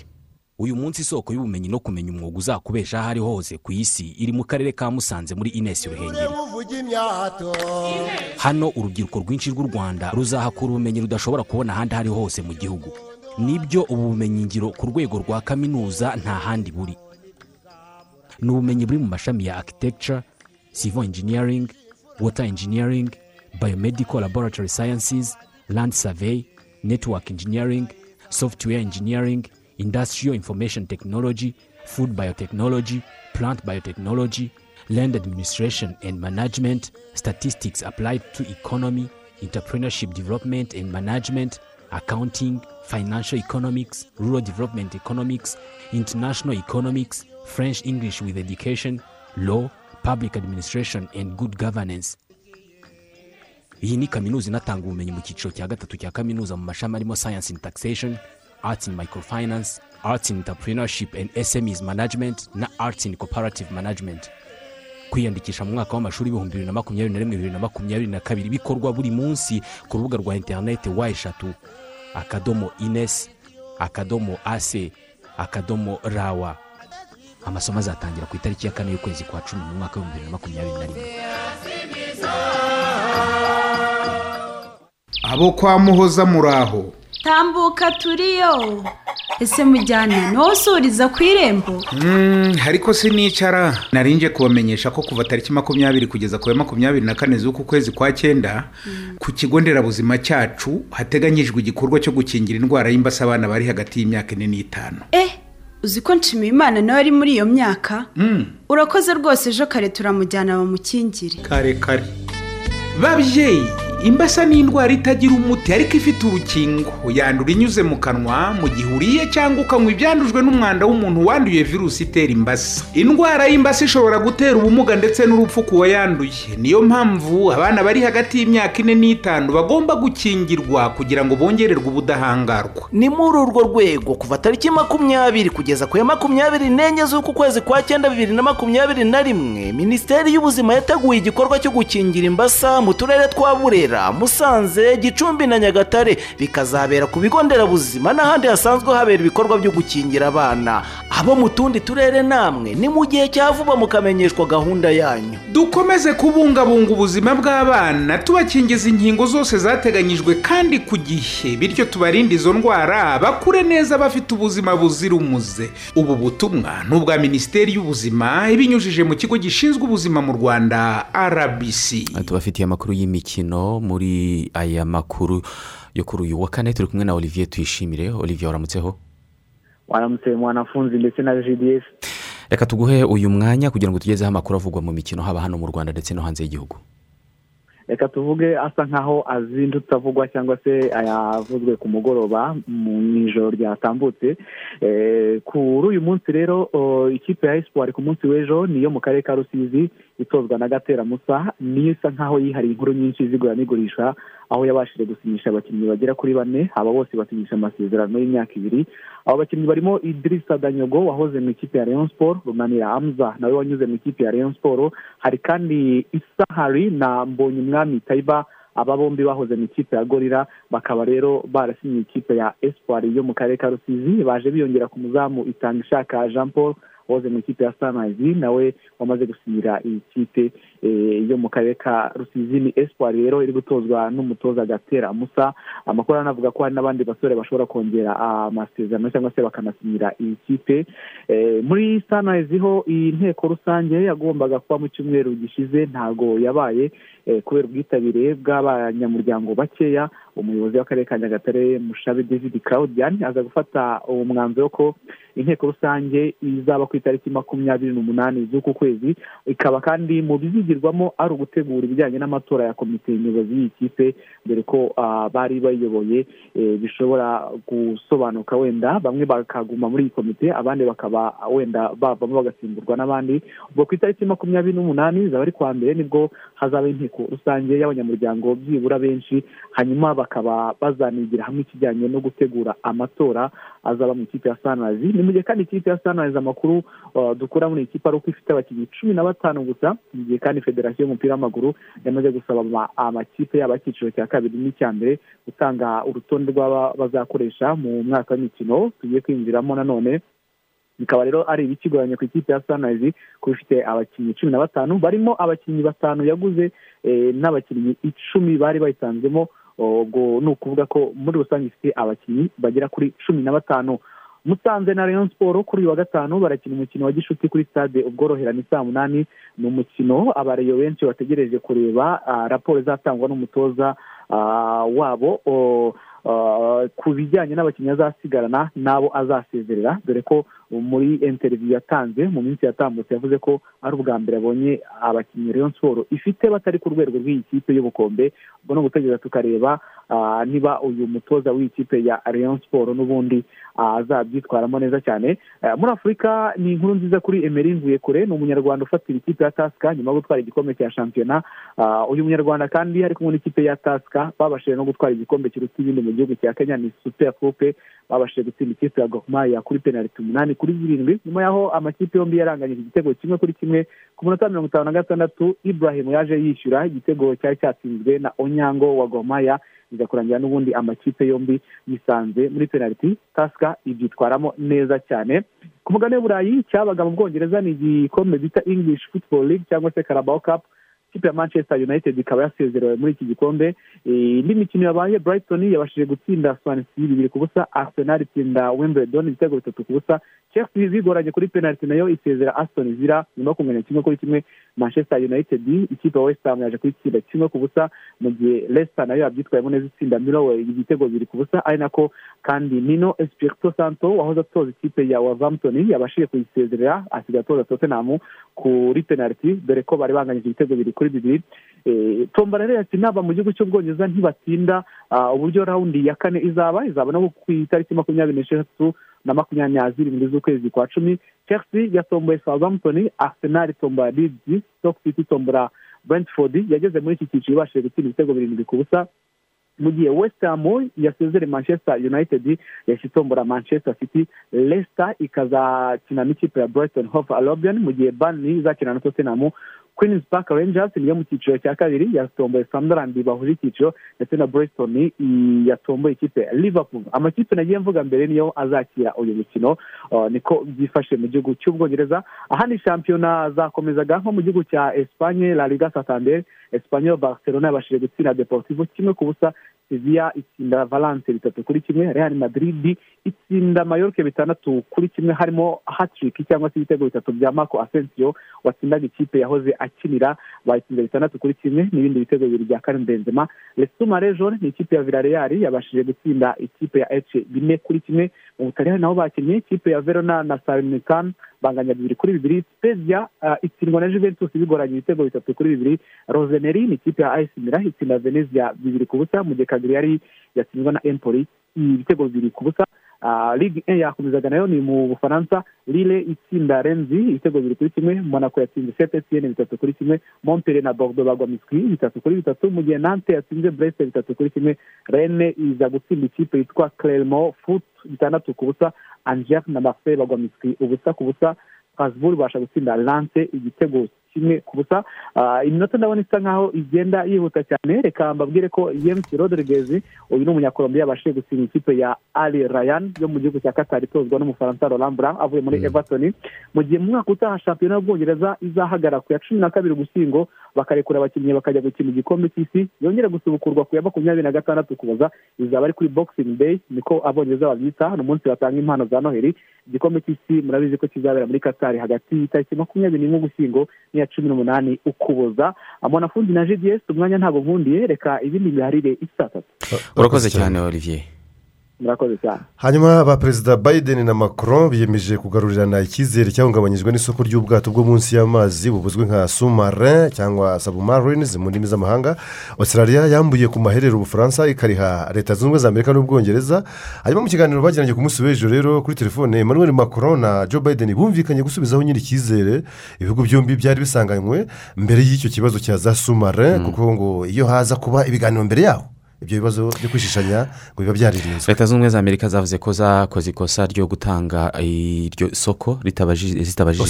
Uyu munsi isoko y'ubumenyi no kumenya umwuga uzakubesha aho ari hose ku isi iri mu karere ka musanze muri inesi ruhengeri. Hano urubyiruko rwinshi rw'u rwanda ruzahakura ubumenyi rudashobora kubona ahandi aho ari hose mu gihugu. Nibyo ubu bumenyingiro ku rwego rwa kaminuza nta handi buri. Ni ubumenyi buri mu mashami ya architecture civil engineering water engineering biomedical laboratory sciences land survey network engineering software engineering industrial information technology food biotechnology plant biotechnology land administration and management statistics applied to economy entrepreneurship development and management accounting financial economics rural development economics international economics french english with education law public administration and good governance. Iyi ni kaminuza inatanga ubumenyi mu cyiciro cya gatatu cya kaminuza mu mashami arimo science in taxation arts in microfinance arts in entrepreneurship and smes management na arts in cooperative management. Kwiyandikisha mu mwaka w'amashuri ibihumbi bibiri na makumyabiri na rimwe bibiri na makumyabiri na kabiri bikorwa buri munsi ku rubuga rwa interineti wa eshatu akadomo inesi akadomo ase akadomo rawa. Amasomo azatangira ku itariki ya kane y'ukwezi kwa cumi mu mwaka w'ibihumbi bibiri na makumyabiri na rimwe. Abo kwa muhoza muraho. Tambuka turiyo ese mujyana niwo usuriza ku irembo? Mm, ariko sinicara. Narinje kubamenyesha ko kuva tariki makumyabiri kugeza ku ya makumyabiri na kane z'uku kwezi kwa cyenda ku kigo nderabuzima cyacu hateganyijwe igikorwa cyo gukingira indwara y'imbasa abana bari hagati y'imyaka ine n'itanu. Eh uzi ko nshimiye imana nawe ari muri iyo myaka? Urakoze rwose ejo kare turamujyana bamukingire. Kare kare. Babyeyi imbasa ni indwara itagira umuti ariko ifite urukingo. Yandura inyuze mu kanwa mu gihe uriye cyangwa ukanywa ibyandujwe n'umwanda w'umuntu wanduye virusi itera imbasa. Indwara y'imbasa ishobora gutera ubumuga ndetse n'urupfu ku wayanduye. Niyo mpamvu abana bari hagati y'imyaka ine n'itanu bagomba gukingirwa kugira ngo bongererwe ubudahangarwa. Ni muri urwo rwego kuva tariki makumyabiri kugeza ku ya makumyabiri n'enye z'uku kwezi kwa cyenda bibiri na makumyabiri na rimwe minisiteri y'ubuzima yateguye igikorwa cyo gukingira imbasa mu turere twa burera. Musanze gicumbi na nyagatare bikazabera ku bigo nderabuzima n'ahandi hasanzwe habera ibikorwa byo gukingira abana. Abo mu tundi turere namwe ni mu gihe cya vuba mukamenyeshwa gahunda yanyu. Dukomeze kubungabunga ubuzima bw'abana tubakingiza inkingo zose zateganyijwe kandi ku gihe. Bityo tubarinde izo ndwara bakure neza bafite ubuzima buzira umuze. Ubu butumwa ni ubwa minisiteri y'ubuzima ibinyujije mu kigo gishinzwe ubuzima mu rwanda rbc tubafitiye amakuru y'imikino muri aya makuru yo kuri uyu wa kane turi kumwe na olivier tuyishimire. Olivier waramutseho? Waramutse mwanafunzi ndetse na gds reka tuguhe uyu mwanya kugira ngo tugezeho amakuru avugwa mu mikino haba hano mu rwanda ndetse no hanze y'igihugu. Reka tuvuge asa nkaho azindutse avugwa cyangwa se ayavuzwe ku mugoroba mu ijoro ryatambutse. Eh, kuri uyu munsi rero ikipe ya esipuwari ku munsi w'ejo niyo mu karere ka rusizi itozwa na gatera musa niyo isa nkaho yihariye inkuru nyinshi zigura n'igurisha aho yabashije gusinyisha abakinnyi bagera kuri bane aba bose basinyisha amasezerano y'imyaka ibiri. Abo bakinnyi barimo idirisa danyogo wahoze mu ikipe ya leon sport runanira hamza nawe wanyuze mu ikipe ya leon sport. Hari kandi isahari na mbonyumwami tayiba aba bombi bahoze mu ikipe ya gorira bakaba rero barasinye ikipe ya espoir yo mu karere ka rusizi baje biyongera ku muzamu itanga ishaka jean paul wahoze mu ikipe ya sunrise nawe wamaze gusinyira iyi kipe yo mu karere ka rusizi. Ni rero iri gutozwa n'umutoza gatera musa. Amakuru anavuga ko hari n'abandi basore bashobora kongera amasezerano cyangwa se bakanasinyira iyi kipe. Muri sunrise ho iyi nteko rusange yagombaga kuba mu cyumweru gishize ntabwo yabaye. Kubera ubwitabire bw'abanyamuryango bakeya umuyobozi w'akarere ka nyagatare mushabe david claudian aza gufata uwo mwanzuro ko inteko rusange izaba ku itariki makumyabiri n'umunani z'uku kwezi ikaba kandi mu bizigirwamo ari ugutegura ibijyanye n'amatora ya komite nyobozi y'iyi kipe dore ko bari bayoboye bishobora gusobanuka wenda bamwe bakaguma muri iyi komite abandi bakaba wenda bavamo bagasimburwa n'abandi. Ubwo ku itariki makumyabiri n'umunani zaba ari kuwa mbere ni bwo hazaba inteko rusange y'abanyamuryango byibura benshi hanyuma bakaba bazanigira hamwe ikijyanye no gutegura amatora azaba mu ikipe ya sanirazi ni mu gihe kandi ikipe ya sanirazi amakuru dukura muri iyi kipe ari uko ifite abakinnyi cumi na batanu gusa mu gihe kandi federasiyo y'umupira w'amaguru yamaze gusaba amakipe yaba icyiciro cya kabiri n'icya mbere gutanga urutonde rw'aba bazakoresha mu mwaka w'imikino tugiye kwinjiramo nanone bikaba rero ari ibikigoranye ku ikipe ya sanirayizi kuba ifite abakinnyi cumi na batanu. Barimo abakinnyi batanu yaguze n'abakinnyi icumi bari bayisanzemo ubwo ni ukuvuga ko muri rusange ifite abakinnyi bagera kuri cumi na batanu. Musanze na leon siporo kuri uyu wa gatanu barakina umukino wa gishuti kuri stade ubworoherane saa munani. Ni umukino abareyo benshi bategereje kureba raporo izatangwa n'umutoza wabo ku bijyanye n'abakinnyi azasigarana n'abo azasezerera dore ko muri interiviyu yatanze mu minsi yatambutse yavuze ko ari ubwa mbere abonye abakinnyi Rayon siporo ifite batari ku rwego rw'iyi kipe y'ubukombe. Ubwo ni ugutegereza tukareba niba uyu mutoza w'iyi kipe ya Rayon siporo n'ubundi azabyitwaramo neza cyane. Muri afurika ni inkuru nziza kuri emeri mvuye kure ni umunyarwanda ufatira ikipe ya tasika nyuma yo gutwara igikombe cya shampiyona uyu munyarwanda kandi ari kumwe n'ikipe ya tasika babashije no gutwara igikombe kiruta ibindi mu gihugu cya kenya ni super coupe babashije gutsinda ikipe ya goromaya kuri penaliti umunani kuri zirindwi nyuma y'aho amakipe yombi yaranganyije igitego kimwe kuri kimwe ku munota mirongo itanu na gatandatu ibrahim yaje yishyura igitego cyari cyatsinzwe na onyango wa goromaya biza kurangira n'ubundi amakipe yombi yisanze muri penaliti. Tasika ibyitwaramo neza cyane. Ku mugani w'uburayi cyabaga mu bwongereza ni igikombe bita english football league cyangwa se carabao cup. Ikipe ya manchester united ikaba yasezerewe muri iki gikombe. Indi mikino yabaye brighton yabashije gutsinda swansea bibiri ku busa arsenal itsinda wimbledon ibitego bitatu ku busa. Chelsea bigoranye kuri penaliti na yo isezera aston villa nyuma yo kunganya kimwe kuri kimwe manchester united ikipe ya west ham yaje kuyitsinda kimwe ku busa mu gihe leicester na yo yabyitwayemo neza itsinda mirowe ibitego bibiri ku busa ari nako kandi nino espirito santo wahoze atoza ikipe ya wavampton yabashije kuyisezerera asigaye atoza tottenham kuri penaliti dore ko bari banganyije ibitego bibiri kuri bibiri. Tomba rero yati naba mu gihugu cy'ubwongereza ntibatinda uburyo rawundi ya kane izaba izaba no ku itariki makumyabiri n'eshatu na makumyabiri zirindwi z'ukwezi kwa cumi chelsea yatomboye southampton arsenal itombora leeds stoke city itombora brentford yageze muri iki cyiciro ibashije gutsinda ibitego birindwi ku busa mu gihe west ham yasezere manchester united yahise itombora manchester city. Leicester ikazakina n'ikipe ya brighton hove albion. Mu gihe burnley izakina na tottenham queens park rangers niyo mu cyiciro cya kabiri yatomboye sunderland bahuje icyiciro ndetse na breston yatomboye ikipe liverpool. Amakipe nagiye mvuga mbere niyo azakira uyu mukino niko byifashe mu gihugu cy'ubwongereza. Ahandi shampiyona zakomezaga nko mu gihugu cya espanye la liga santander espanyol barcelona yabashije gutsinda deportivo kimwe ku busa sevilla itsinda valence bitatu kuri kimwe real madrid itsinda mayorke bitandatu kuri kimwe harimo hatrick cyangwa se ibitego bitatu bya marco asensio watsindaga ikipe yahoze akinira bayitsinda bitandatu kuri kimwe n'ibindi bitego bibiri bya karim benzema. Lesuma region ni ikipe ya villarreal yabashije gutsinda ikipe ya ece bine kuri kimwe. Mu butaliyani nabo bakinnye ikipe ya verona na salinikan banganya bibiri kuri bibiri. Spezia itsindwa na juventus bigoranye ibitego bitatu kuri bibiri. Roseneri ni ikipe ya ayisi mira itsinda venezia bibiri ku busa. Mu gihe kagriyari yatsindwa na empoli ibitego bibiri ku busa. Ligue e yakomezaga na yo ni mu bufaransa. Lille itsinda renzi ibitego bibiri kuri kimwe monaco yatsinze sete etienne bitatu kuri kimwe montpellier na bordeaux bagwa miswi bitatu kuri bitatu. Mu gihe nante yatsinze brest bitatu kuri kimwe rene iza gutsinda ikipe yitwa clermont foot bitandatu ku busa angers na marseille bagwa miswi ubusa ku busa. Strasbourg ibasha gutsinda lance igitego kimwe ku busa iminota ndabona isa nkaho igenda yihuta cyane. Reka mbabwire ko james rodriguez uyu ni umunyakolombiya yabashije gutsinda ikipe ya ali rayan yo mu gihugu cya katari itozwa n'umufaransa blanc avuye muri everton. Mu gihe mu mwaka utaha shampiyona y'ubwongereza izahagara ku ya cumi na kabiri ugushyingo bakarekura abakinnyi bakajya gukina igikombe cy'isi yongera gusubukurwa ku ya makumyabiri na gatandatu kuboza izaba ari kuri boxing day niko abongereza babyita ni umunsi batanga impano za noheli igikombe cy'isi murabizi ko kizabera muri katari hagati y'itariki makumyabiri n'imwe ugushyingo n'iya cumi n'umunani ukuboza. Amonafundi na gds umwanya ntabwo nkundiye reka ibindi biharire isa tatu. Urakoze cyane olivier. Murakoze cyane. Hanyuma ba perezida biden na macron biyemeje kugarurirana icyizere cyahungabanyijwe n'isoko ry'ubwato bwo munsi y'amazi bubuzwi nka sumarin cyangwa sabumarines mu ndimi z'amahanga. Australia yambuye ku maherero ubufaransa ikariha leta zunze ubumwe za amerika n'ubwongereza. Hanyuma mu kiganiro bagiranye ku munsi w'ejo rero kuri telefone emmanuel macron na joe biden bumvikanye gusubizaho nyiri icyizere ibihugu byombi byari bisanganywe mbere y'icyo kibazo cya za sumarin kuko ngo iyo haza kuba ibiganiro mbere yaho. Ibyo bibazo byo kwishishanya ngo biba byaririnzwe leta zunze ubumwe za amerika zavuze ko zakoze ikosa ryo gutanga iryo soko zitabajije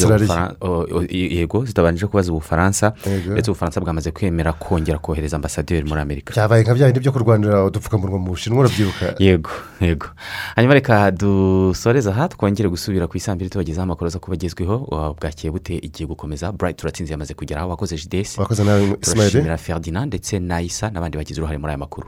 yego zitabanje kubaza ubufaransa. Ndetse ubufaransa bwamaze kwemera kongera kohereza ambasaderi muri amerika. Byabaye nka bya bindi byo kurwanira udupfukamunwa mu bushinwa urabyibuka. Yego yego. Hanyuma reka dusoreze aha twongere gusubira ku isambiri tubagezaho amakuru aza kuba agezweho bwakiye bute igiye gukomeza. Burayiti turatsinze yamaze kugeraho wakoze jidesi turashimira ferdinand ndetse na isa n'abandi bagize uruhare muri aya makuru.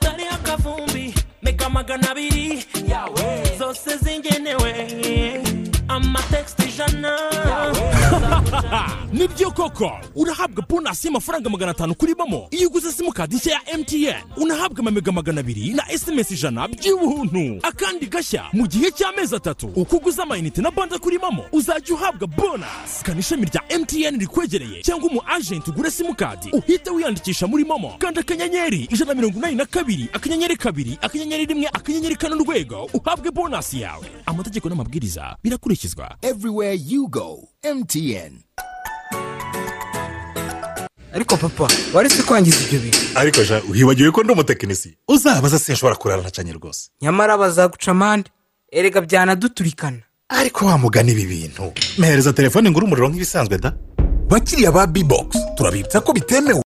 magana abiri yawe zose zingenewe amatekisiti ijana ni byo koko urahabwa bonasi y'amafaranga magana atanu kuri momo iyo uguze simukadi nshya ya emutiyeni unahabwa amamega magana abiri na esemesi ijana by'ubuntu. Akandi gashya mu gihe cy'amezi atatu uko uguze amayinite na banda kuri momo uzajya uhabwa bonasi kanda ishami rya emutiyeni rikwegereye cyangwa umu ajenti ugure simukadi uhite wiyandikisha muri momo. Kanda akanyenyeri ijana na mirongo inani na kabiri akanyenyeri kabiri akanyenyeri rimwe akanyenyeri kane urwego uhabwe bonasi yawe. Amategeko n'amabwiriza birakurikizwa. Everywhere you go. Mtn ariko papa waretse kwangiza ibyo bintu? Ariko ja wibagiwe ko ndi umutekinisiye uzabaza sinshobora kurara ntacanye rwose. Nyamara bazaguca amande. Erega byanaduturikana. Ariko wamugana ibi bintu. Mpereza telefone ngura umuriro nk'ibisanzwe da. Bakiriya ba bibogisi turabibutsa ko bitemewe.